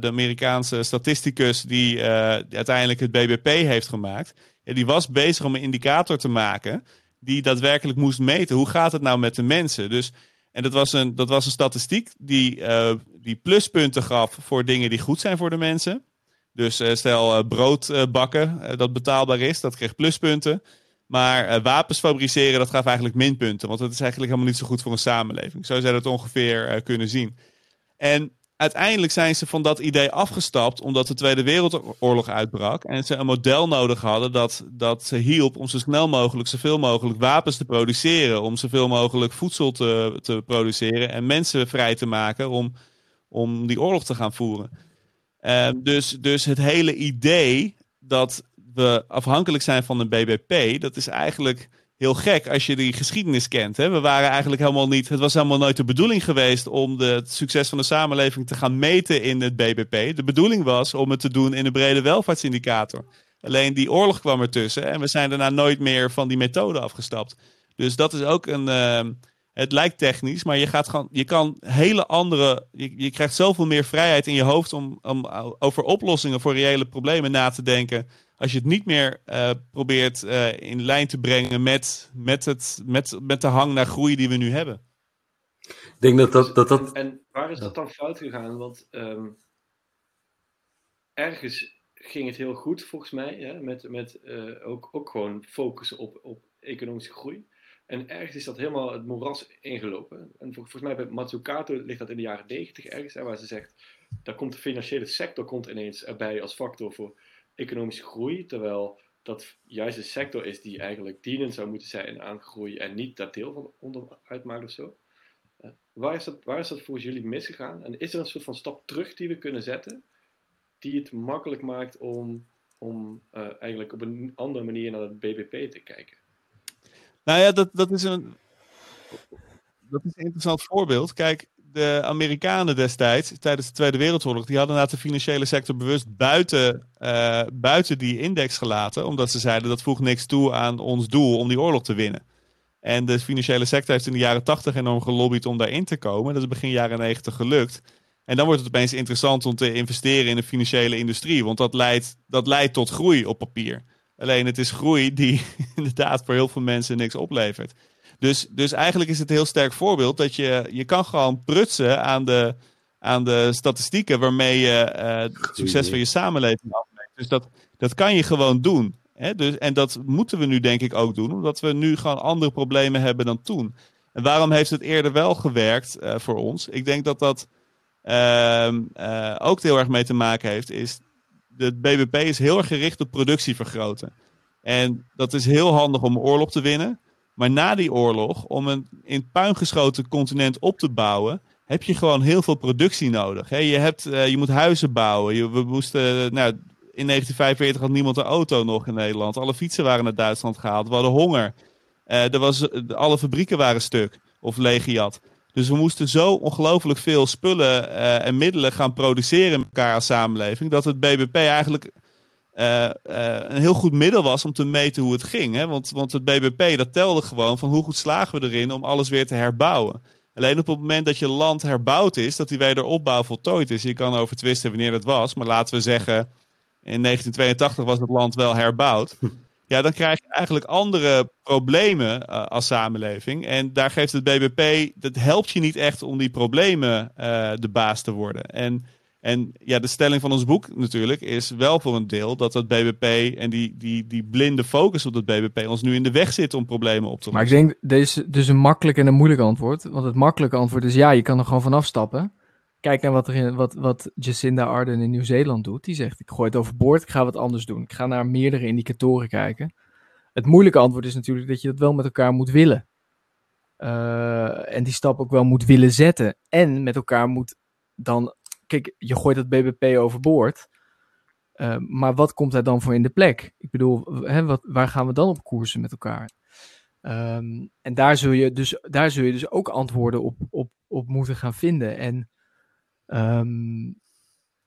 de Amerikaanse statisticus die uh, uiteindelijk het BBP heeft gemaakt. Die was bezig om een indicator te maken die daadwerkelijk moest meten. Hoe gaat het nou met de mensen? Dus, en dat was een, dat was een statistiek die, uh, die pluspunten gaf voor dingen die goed zijn voor de mensen. Dus stel brood bakken dat betaalbaar is, dat kreeg pluspunten. Maar wapens fabriceren, dat gaf eigenlijk minpunten. Want dat is eigenlijk helemaal niet zo goed voor een samenleving. Zo zou je dat ongeveer kunnen zien. En uiteindelijk zijn ze van dat idee afgestapt omdat de Tweede Wereldoorlog uitbrak. En ze een model nodig hadden dat, dat ze hielp om zo snel mogelijk, zoveel mogelijk wapens te produceren. Om zoveel mogelijk voedsel te, te produceren en mensen vrij te maken om, om die oorlog te gaan voeren. Uh, dus, dus het hele idee dat we afhankelijk zijn van een BBP, dat is eigenlijk heel gek als je die geschiedenis kent. Hè? We waren eigenlijk helemaal niet. Het was helemaal nooit de bedoeling geweest om de, het succes van de samenleving te gaan meten in het BBP. De bedoeling was om het te doen in een brede welvaartsindicator. Alleen die oorlog kwam ertussen en we zijn daarna nooit meer van die methode afgestapt. Dus dat is ook een. Uh, het lijkt technisch, maar je, gaat gewoon, je kan hele andere. Je krijgt zoveel meer vrijheid in je hoofd om, om over oplossingen voor reële problemen na te denken als je het niet meer uh, probeert uh, in lijn te brengen met, met, het, met, met de hang naar groei die we nu hebben. Ik denk dat dat. dat, dat... En, waar is dat dan fout gegaan? Want um, ergens ging het heel goed volgens mij, hè, met, met uh, ook, ook gewoon focussen op, op economische groei. En ergens is dat helemaal het moeras ingelopen. En volgens mij bij Matsukato ligt dat in de jaren 90 ergens, hè, waar ze zegt, daar komt de financiële sector komt ineens erbij als factor voor economische groei, terwijl dat juist een sector is die eigenlijk dienend zou moeten zijn aan groei en niet dat deel van onder uitmaakt of zo. Uh, waar, is dat, waar is dat volgens jullie misgegaan? En is er een soort van stap terug die we kunnen zetten, die het makkelijk maakt om, om uh, eigenlijk op een andere manier naar het BBP te kijken? Nou ja, dat, dat, is een, dat is een interessant voorbeeld. Kijk, de Amerikanen destijds, tijdens de Tweede Wereldoorlog, die hadden de financiële sector bewust buiten, uh, buiten die index gelaten. Omdat ze zeiden dat voegt niks toe aan ons doel om die oorlog te winnen. En de financiële sector heeft in de jaren 80 enorm gelobbyd om daarin te komen. Dat is begin jaren 90 gelukt. En dan wordt het opeens interessant om te investeren in de financiële industrie. Want dat leidt, dat leidt tot groei op papier. Alleen het is groei die inderdaad voor heel veel mensen niks oplevert. Dus, dus eigenlijk is het een heel sterk voorbeeld dat je, je kan gewoon prutsen aan de, aan de statistieken waarmee je uh, het succes van je samenleving afmeet. Dus dat, dat kan je gewoon doen. Hè? Dus, en dat moeten we nu denk ik ook doen, omdat we nu gewoon andere problemen hebben dan toen. En waarom heeft het eerder wel gewerkt uh, voor ons? Ik denk dat dat uh, ook heel erg mee te maken heeft, is de BBP is heel erg gericht op productie vergroten. En dat is heel handig om oorlog te winnen. Maar na die oorlog, om een in puin geschoten continent op te bouwen, heb je gewoon heel veel productie nodig. je, hebt, uh, je moet huizen bouwen. Je, we moesten, nou, in 1945 had niemand een auto nog in Nederland. Alle fietsen waren naar Duitsland gehaald. We hadden honger. Uh, er was, alle fabrieken waren stuk of leegjat. Dus we moesten zo ongelooflijk veel spullen en middelen gaan produceren met elkaar als samenleving. Dat het BBP eigenlijk uh, uh, een heel goed middel was om te meten hoe het ging. Hè? Want, want het BBP dat telde gewoon van hoe goed slagen we erin om alles weer te herbouwen. Alleen op het moment dat je land herbouwd is, dat die wederopbouw voltooid is. Je kan over twisten wanneer dat was, maar laten we zeggen in 1982 was het land wel herbouwd. ja, dan krijg je eigenlijk andere problemen uh, als samenleving. En daar geeft het BBP, dat helpt je niet echt om die problemen de baas te worden. En, en ja, de stelling van ons boek natuurlijk is wel voor een deel dat het BBP en die, die, die blinde focus op het BBP ons nu in de weg zit om problemen op te lossen. Maar ik denk, deze is dus een makkelijk en een moeilijk antwoord. Want het makkelijke antwoord is ja, je kan er gewoon vanaf stappen. Kijk naar wat, er in, wat, wat Jacinda Ardern in Nieuw-Zeeland doet. Die zegt, ik gooi het overboord, ik ga wat anders doen. Ik ga naar meerdere indicatoren kijken. Het moeilijke antwoord is natuurlijk dat je dat wel met elkaar moet willen. Uh, en die stap ook wel moet willen zetten. En met elkaar moet dan... Kijk, je gooit dat BBP overboord. Uh, maar wat komt daar dan voor in de plek? Ik bedoel, hè, wat, waar gaan we dan op koersen met elkaar? Um, en daar zul, je dus, daar zul je dus ook antwoorden op, op, op moeten gaan vinden. En Um,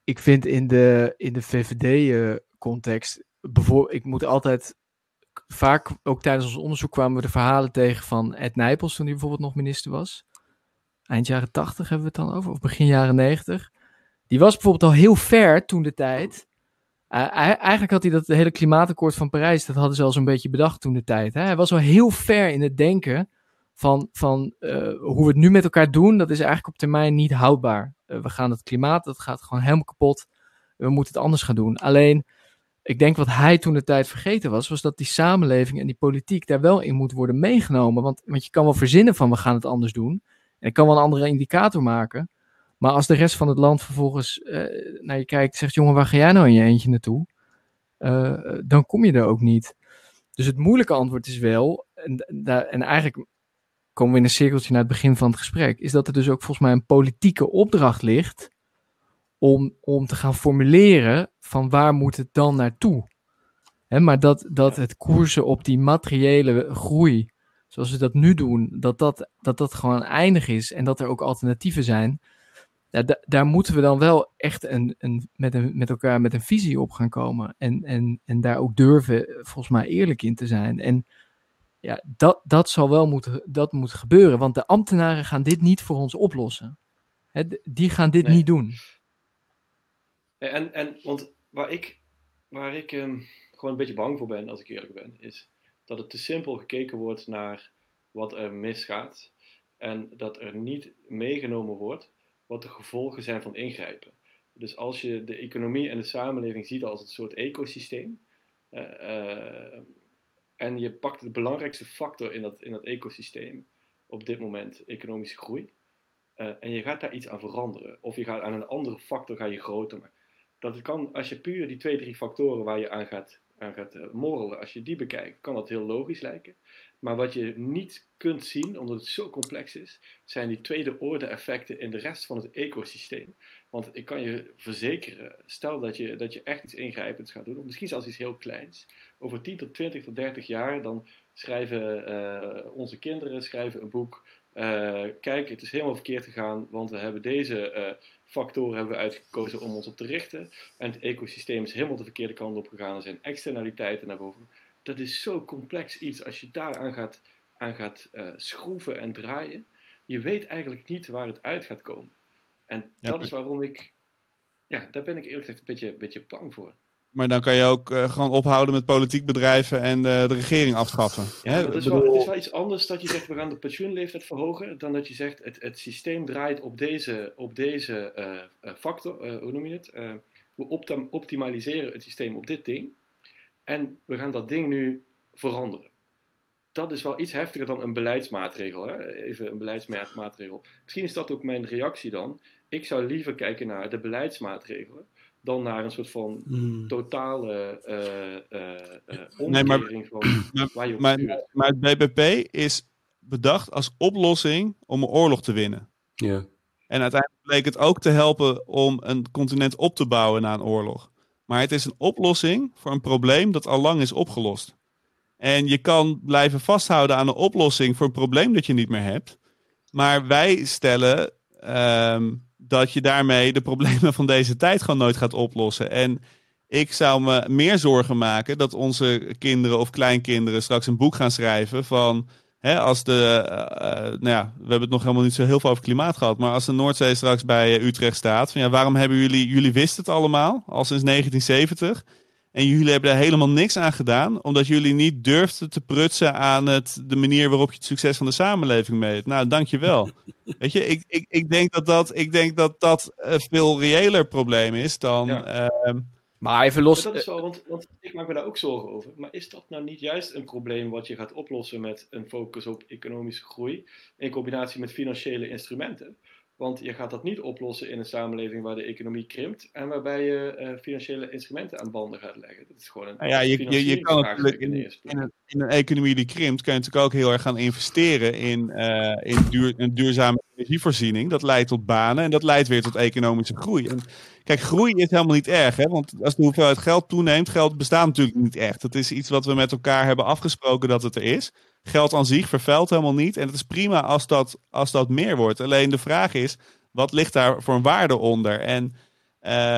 ik vind in de, in de VVD-context, bijvoorbeeld, ik moet altijd, vaak ook tijdens ons onderzoek kwamen we de verhalen tegen van Ed Nijpels toen hij bijvoorbeeld nog minister was. Eind jaren 80 hebben we het dan over, of begin jaren 90. Die was bijvoorbeeld al heel ver toen de tijd. Uh, eigenlijk had hij dat hele klimaatakkoord van Parijs, dat hadden ze al zo'n beetje bedacht toen de tijd. Hij was al heel ver in het denken van, van uh, hoe we het nu met elkaar doen, dat is eigenlijk op termijn niet houdbaar. Uh, we gaan het klimaat, dat gaat gewoon helemaal kapot. We moeten het anders gaan doen. Alleen, ik denk wat hij toen de tijd vergeten was, was dat die samenleving en die politiek daar wel in moet worden meegenomen. Want, want je kan wel verzinnen van we gaan het anders doen. En ik kan wel een andere indicator maken. Maar als de rest van het land vervolgens uh, naar je kijkt, zegt: jongen, waar ga jij nou in je eentje naartoe? dan kom je er ook niet. Dus het moeilijke antwoord is wel, en, en eigenlijk komen we in een cirkeltje naar het begin van het gesprek, is dat er dus ook volgens mij een politieke opdracht ligt om, om te gaan formuleren van waar moet het dan naartoe. Maar dat, dat het koersen op die materiële groei, zoals we dat nu doen, dat dat, dat, dat gewoon eindig is en dat er ook alternatieven zijn. Ja, daar moeten we dan wel echt een, een, met, een, met elkaar met een visie op gaan komen. En, en, en daar ook durven, volgens mij, eerlijk in te zijn. En ja, dat, dat zal wel moeten, dat moet gebeuren, want de ambtenaren gaan dit niet voor ons oplossen. He, die gaan dit nee. niet doen. En, en want waar ik, waar ik um, gewoon een beetje bang voor ben, als ik eerlijk ben, is dat het te simpel gekeken wordt naar wat er misgaat. En dat er niet meegenomen wordt wat de gevolgen zijn van ingrijpen. Dus als je de economie en de samenleving ziet als een soort ecosysteem, uh, uh, en je pakt de belangrijkste factor in dat, in dat ecosysteem op dit moment, economische groei. Uh, en je gaat daar iets aan veranderen. Of je gaat aan een andere factor ga je groter maken. Dat kan, als je puur die twee, drie factoren waar je aan gaat, aan gaat morrelen, als je die bekijkt, kan dat heel logisch lijken. Maar wat je niet kunt zien, omdat het zo complex is, zijn die tweede orde effecten in de rest van het ecosysteem. Want ik kan je verzekeren, stel dat je, dat je echt iets ingrijpends gaat doen, of misschien zelfs iets heel kleins, over 10 tot 20 tot 30 jaar, dan schrijven uh, onze kinderen schrijven een boek. Uh, kijk, het is helemaal verkeerd gegaan, want we hebben deze uh, factoren hebben we uitgekozen om ons op te richten. En het ecosysteem is helemaal de verkeerde kant op gegaan. Er zijn externaliteiten naar boven. Dat is zo complex iets als je daaraan gaat, aan gaat schroeven en draaien. Je weet eigenlijk niet waar het uit gaat komen. En dat is waarom ik, ja, daar ben ik eerlijk gezegd een beetje, een beetje bang voor. Maar dan kan je ook uh, gewoon ophouden met politiek bedrijven en uh, de regering afschaffen. Ja, het, is wel, het is wel iets anders dat je zegt we gaan de pensioenleeftijd verhogen, dan dat je zegt het, het systeem draait op deze, op deze factor, hoe noem je het? we optim optimaliseren het systeem op dit ding en we gaan dat ding nu veranderen. Dat is wel iets heftiger dan een beleidsmaatregel. Hè? Even een beleidsmaatregel. Misschien is dat ook mijn reactie dan. Ik zou liever kijken naar de beleidsmaatregelen dan naar een soort van mm. totale uh, uh, uh, nee, maar, van waar je op maar, maar het BBP is bedacht als oplossing om een oorlog te winnen. Ja. En uiteindelijk bleek het ook te helpen om een continent op te bouwen na een oorlog. Maar het is een oplossing voor een probleem dat al lang is opgelost. En je kan blijven vasthouden aan een oplossing voor een probleem dat je niet meer hebt. Maar wij stellen um, dat je daarmee de problemen van deze tijd gewoon nooit gaat oplossen. En ik zou me meer zorgen maken dat onze kinderen of kleinkinderen straks een boek gaan schrijven van. Hè, als de, uh, nou ja, we hebben het nog helemaal niet zo heel veel over klimaat gehad. Maar als de Noordzee straks bij Utrecht staat. Van, ja, waarom hebben jullie, jullie wisten het allemaal al sinds 1970. En jullie hebben daar helemaal niks aan gedaan, omdat jullie niet durfden te prutsen aan het, de manier waarop je het succes van de samenleving meet. Nou, dankjewel. Weet je, ik, ik, ik, denk dat dat, ik denk dat dat een veel reëler probleem is dan. Ehm, maar even los. dat is wel, want, want, ik maak me daar ook zorgen over. Maar is dat nou niet juist een probleem wat je gaat oplossen met een focus op economische groei in combinatie met financiële instrumenten? Want je gaat dat niet oplossen in een samenleving waar de economie krimpt en waarbij je uh, financiële instrumenten aan banden gaat leggen. Dat is gewoon een. Nou ja, je, je, je kan natuurlijk in, in, een, in, een, economie die krimpt, kan je natuurlijk ook heel erg gaan investeren in, uh, in duur, een duurzame energievoorziening. Dat leidt tot banen en dat leidt weer tot economische groei. En kijk, groei is helemaal niet erg, hè? want als de hoeveelheid geld toeneemt, geld bestaat natuurlijk niet echt. Dat is iets wat we met elkaar hebben afgesproken dat het er is. Geld aan zich vervuilt helemaal niet. En het is prima als dat, als dat meer wordt. Alleen de vraag is, wat ligt daar voor een waarde onder? En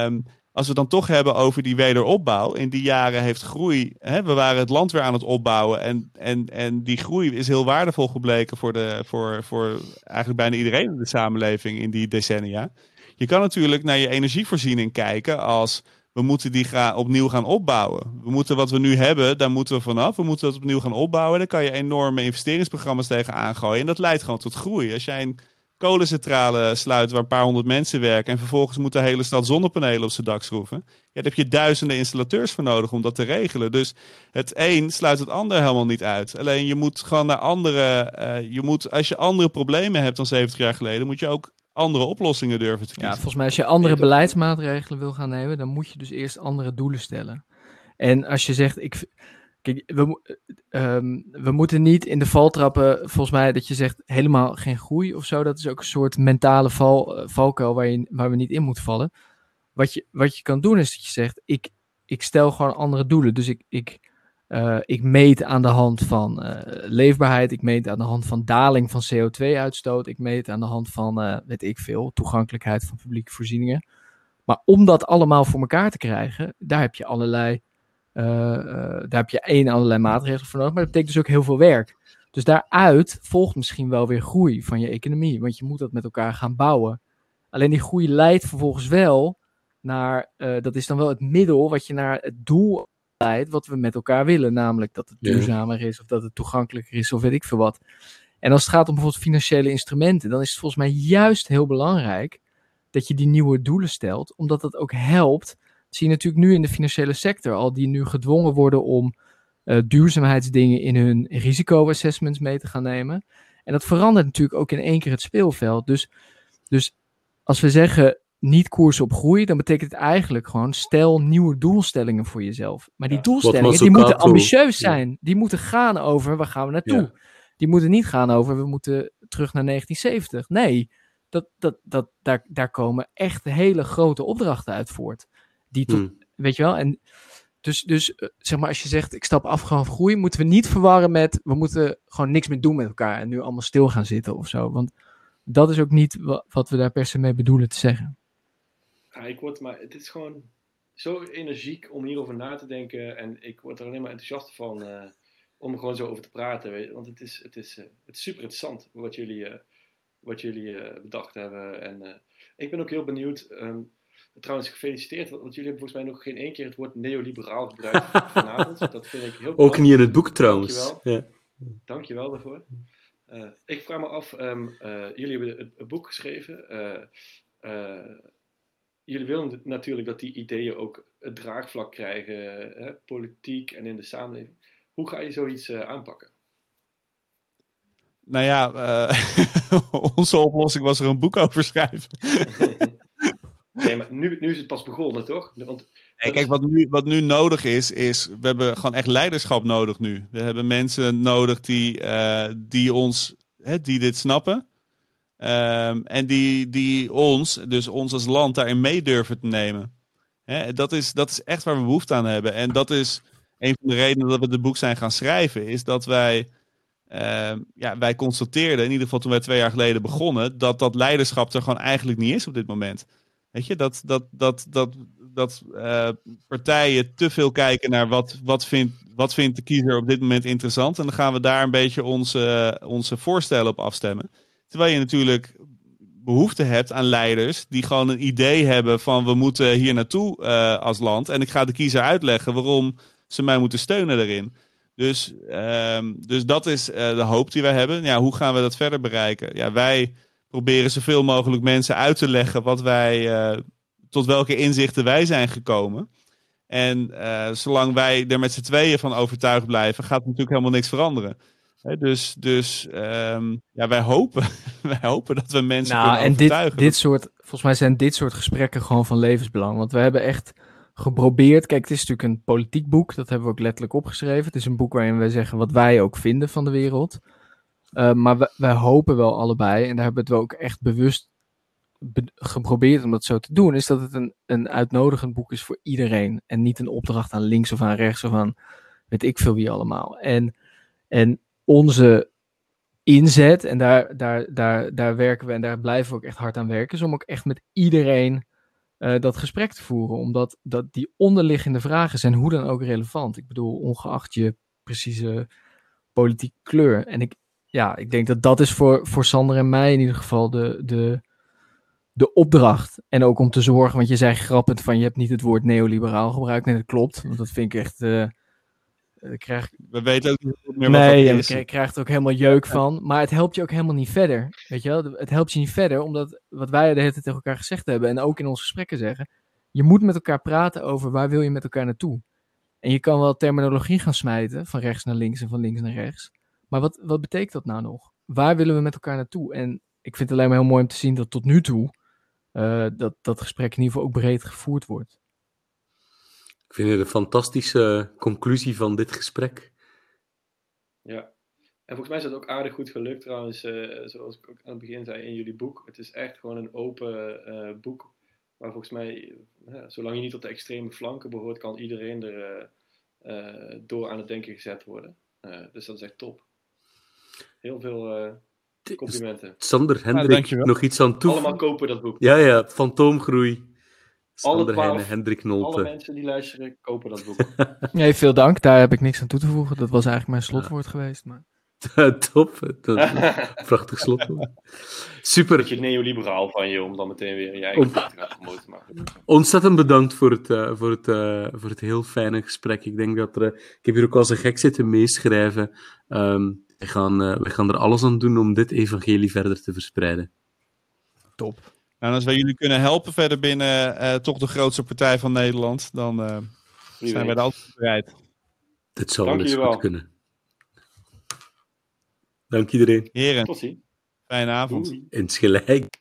um, als we dan toch hebben over die wederopbouw. In die jaren heeft groei. Hè, we waren het land weer aan het opbouwen. En, en, en die groei is heel waardevol gebleken voor, de, voor, voor eigenlijk bijna iedereen in de samenleving in die decennia. Je kan natuurlijk naar je energievoorziening kijken als we moeten die opnieuw gaan opbouwen. We moeten wat we nu hebben, daar moeten we vanaf. We moeten dat opnieuw gaan opbouwen. Daar kan je enorme investeringsprogramma's tegen aangooien. En dat leidt gewoon tot groei. Als jij een kolencentrale sluit waar een paar honderd mensen werken. en vervolgens moet de hele stad zonnepanelen op zijn dak schroeven. Ja, daar heb je duizenden installateurs voor nodig om dat te regelen. Dus het een sluit het ander helemaal niet uit. Alleen je moet gewoon naar andere. Uh, je moet, als je andere problemen hebt dan 70 jaar geleden, moet je ook andere oplossingen durven te kiezen. Ja, volgens mij als je andere beleidsmaatregelen wil gaan nemen, dan moet je dus eerst andere doelen stellen. En als je zegt, ik, kijk, we, um, we moeten niet in de val trappen, volgens mij dat je zegt helemaal geen groei of zo. Dat is ook een soort mentale val, uh, valkuil waar, je, waar we niet in moeten vallen. Wat je, wat je kan doen is dat je zegt, ik, ik stel gewoon andere doelen. Dus ik, ik, uh, ik meet aan de hand van uh, leefbaarheid, ik meet aan de hand van daling van CO2-uitstoot, ik meet aan de hand van, uh, weet ik veel, toegankelijkheid van publieke voorzieningen. Maar om dat allemaal voor elkaar te krijgen, daar heb je allerlei, daar heb je één allerlei maatregelen voor nodig, maar dat betekent dus ook heel veel werk. Dus daaruit volgt misschien wel weer groei van je economie, want je moet dat met elkaar gaan bouwen. Alleen die groei leidt vervolgens wel naar, dat is dan wel het middel wat je naar het doel wat we met elkaar willen. Namelijk dat het duurzamer is of dat het toegankelijker is of weet ik veel wat. En als het gaat om bijvoorbeeld financiële instrumenten, dan is het volgens mij juist heel belangrijk dat je die nieuwe doelen stelt, omdat dat ook helpt. Dat zie je natuurlijk nu in de financiële sector al, die nu gedwongen worden om uh, duurzaamheidsdingen in hun risicoassessments mee te gaan nemen. En dat verandert natuurlijk ook in één keer het speelveld. Dus, dus als we zeggen, niet koersen op groei, dan betekent het eigenlijk gewoon stel nieuwe doelstellingen voor jezelf. Maar die doelstellingen die moeten ambitieus zijn. Die moeten gaan over waar gaan we naartoe. Die moeten niet gaan over we moeten terug naar 1970. Nee, dat, dat, dat, daar, daar komen echt hele grote opdrachten uit voort. Die tot, hmm. weet je wel, en dus, dus eh, zeg maar als je zegt ik stap af gewoon groei, moeten we niet verwarren met we moeten gewoon niks meer doen met elkaar en nu allemaal stil gaan zitten of zo. Want dat is ook niet wat we daar per se mee bedoelen te zeggen ja, ik word, maar het is gewoon zo energiek om hierover na te denken. En ik word er alleen maar enthousiast van uh, om er gewoon zo over te praten. Weet Want het is, het is, uh, het is super interessant wat jullie, uh, wat jullie bedacht hebben. En ik ben ook heel benieuwd. Um, trouwens, gefeliciteerd, want jullie hebben volgens mij nog geen één keer het woord neoliberaal gebruikt vanavond. Dat vind ik heel Ook niet in het boek trouwens. Dankjewel, ja. Dankjewel daarvoor. ik vraag me af, um, jullie hebben het, het boek geschreven jullie willen natuurlijk dat die ideeën ook het draagvlak krijgen, hè, politiek en in de samenleving. Hoe ga je zoiets uh, aanpakken? Nou ja, uh, onze oplossing was er een boek over schrijven. nee, maar nu, nu is het pas begonnen, toch? Want, nee, kijk, wat nu, wat nu nodig is, is we hebben gewoon echt leiderschap nodig nu. We hebben mensen nodig die, uh, die ons, hè, die dit snappen. Um, en die, die ons, dus ons als land, daarin mee durven te nemen. Dat, is, dat is echt waar we behoefte aan hebben. En dat is een van de redenen dat we het boek zijn gaan schrijven. Is dat wij, uh, ja, wij constateerden, in ieder geval toen wij twee jaar geleden begonnen, dat dat leiderschap er gewoon eigenlijk niet is op dit moment. Weet je, dat, dat, dat, dat, dat uh, partijen te veel kijken naar wat, wat, vindt, wat vindt de kiezer op dit moment interessant. En dan gaan we daar een beetje onze, onze voorstellen op afstemmen. Terwijl je natuurlijk behoefte hebt aan leiders die gewoon een idee hebben van we moeten hier naartoe uh, als land. En ik ga de kiezer uitleggen waarom ze mij moeten steunen daarin. Dus, um, dus dat is uh, de hoop die wij hebben. Ja, hoe gaan we dat verder bereiken? Ja, wij proberen zoveel mogelijk mensen uit te leggen wat wij, uh, tot welke inzichten wij zijn gekomen. En zolang wij er met z'n tweeën van overtuigd blijven, gaat natuurlijk helemaal niks veranderen dus dus um, ja, wij hopen, wij hopen dat we mensen nou, kunnen overtuigen. En dit, dit soort, volgens mij zijn dit soort gesprekken gewoon van levensbelang. Want we hebben echt geprobeerd. Kijk, het is natuurlijk een politiek boek. Dat hebben we ook letterlijk opgeschreven. Het is een boek waarin we zeggen wat wij ook vinden van de wereld. Uh, maar wij hopen wel allebei, en daar hebben we het ook echt bewust geprobeerd om dat zo te doen, is dat het een, een uitnodigend boek is voor iedereen. En niet een opdracht aan links of aan rechts of aan weet ik veel wie allemaal. En, en onze inzet, en daar, daar, daar, daar werken we en daar blijven we ook echt hard aan werken, is om ook echt met iedereen uh, dat gesprek te voeren. Omdat dat die onderliggende vragen zijn hoe dan ook relevant. Ik bedoel, ongeacht je precieze politieke kleur. En ik, ja, ik denk dat dat is voor, voor Sander en mij in ieder geval de, de, de opdracht. En ook om te zorgen, want je zei grappend van je hebt niet het woord neoliberaal gebruikt. Nee, dat klopt. Want dat vind ik echt... Uh, krijg... We weten ook niet meer wat nee, is. Nee, je krijgt er ook helemaal jeuk van. Maar het helpt je ook helemaal niet verder. Weet je wel? Het helpt je niet verder, omdat wat wij de hele tijd tegen elkaar gezegd hebben en ook in onze gesprekken zeggen. Je moet met elkaar praten over waar wil je met elkaar naartoe. En je kan wel terminologie gaan smijten, van rechts naar links en van links naar rechts. Maar wat, wat betekent dat nou nog? Waar willen we met elkaar naartoe? En ik vind het alleen maar heel mooi om te zien dat tot nu toe uh, dat, dat gesprek in ieder geval ook breed gevoerd wordt. Ik vind het een fantastische conclusie van dit gesprek. Ja, en volgens mij is het ook aardig goed gelukt trouwens, uh, zoals ik ook aan het begin zei in jullie boek. Het is echt gewoon een open uh, boek, waar volgens mij, uh, zolang je niet op de extreme flanken behoort, kan iedereen er door aan het denken gezet worden. dus dat is echt top. Heel veel complimenten. Sander, Hendrik, nog iets aan toe. Allemaal kopen dat boek. Ja, ja, fantoomgroei. Alle, twaalf, Hendrik Nolte. alle mensen die luisteren, kopen dat boek. nee, veel dank. Daar heb ik niks aan toe te voegen. Dat was eigenlijk mijn slotwoord geweest. Maar... Top. prachtig slotwoord. Super. Beetje neoliberaal van je om dan meteen weer je eigen te. Maar... Ontzettend bedankt voor het, uh, voor, het, uh, voor het heel fijne gesprek. Ik denk dat er... Uh, ik heb hier ook als een gek zitten meeschrijven. Um, we, gaan, we gaan er alles aan doen om dit evangelie verder te verspreiden. Top. Nou, als wij jullie kunnen helpen verder binnen uh, toch de grootste partij van Nederland, dan uh, zijn wij er altijd bereid. Dit zou wel eens goed kunnen. Dank iedereen. Heren. Tot ziens. Fijne avond. Insgelijk.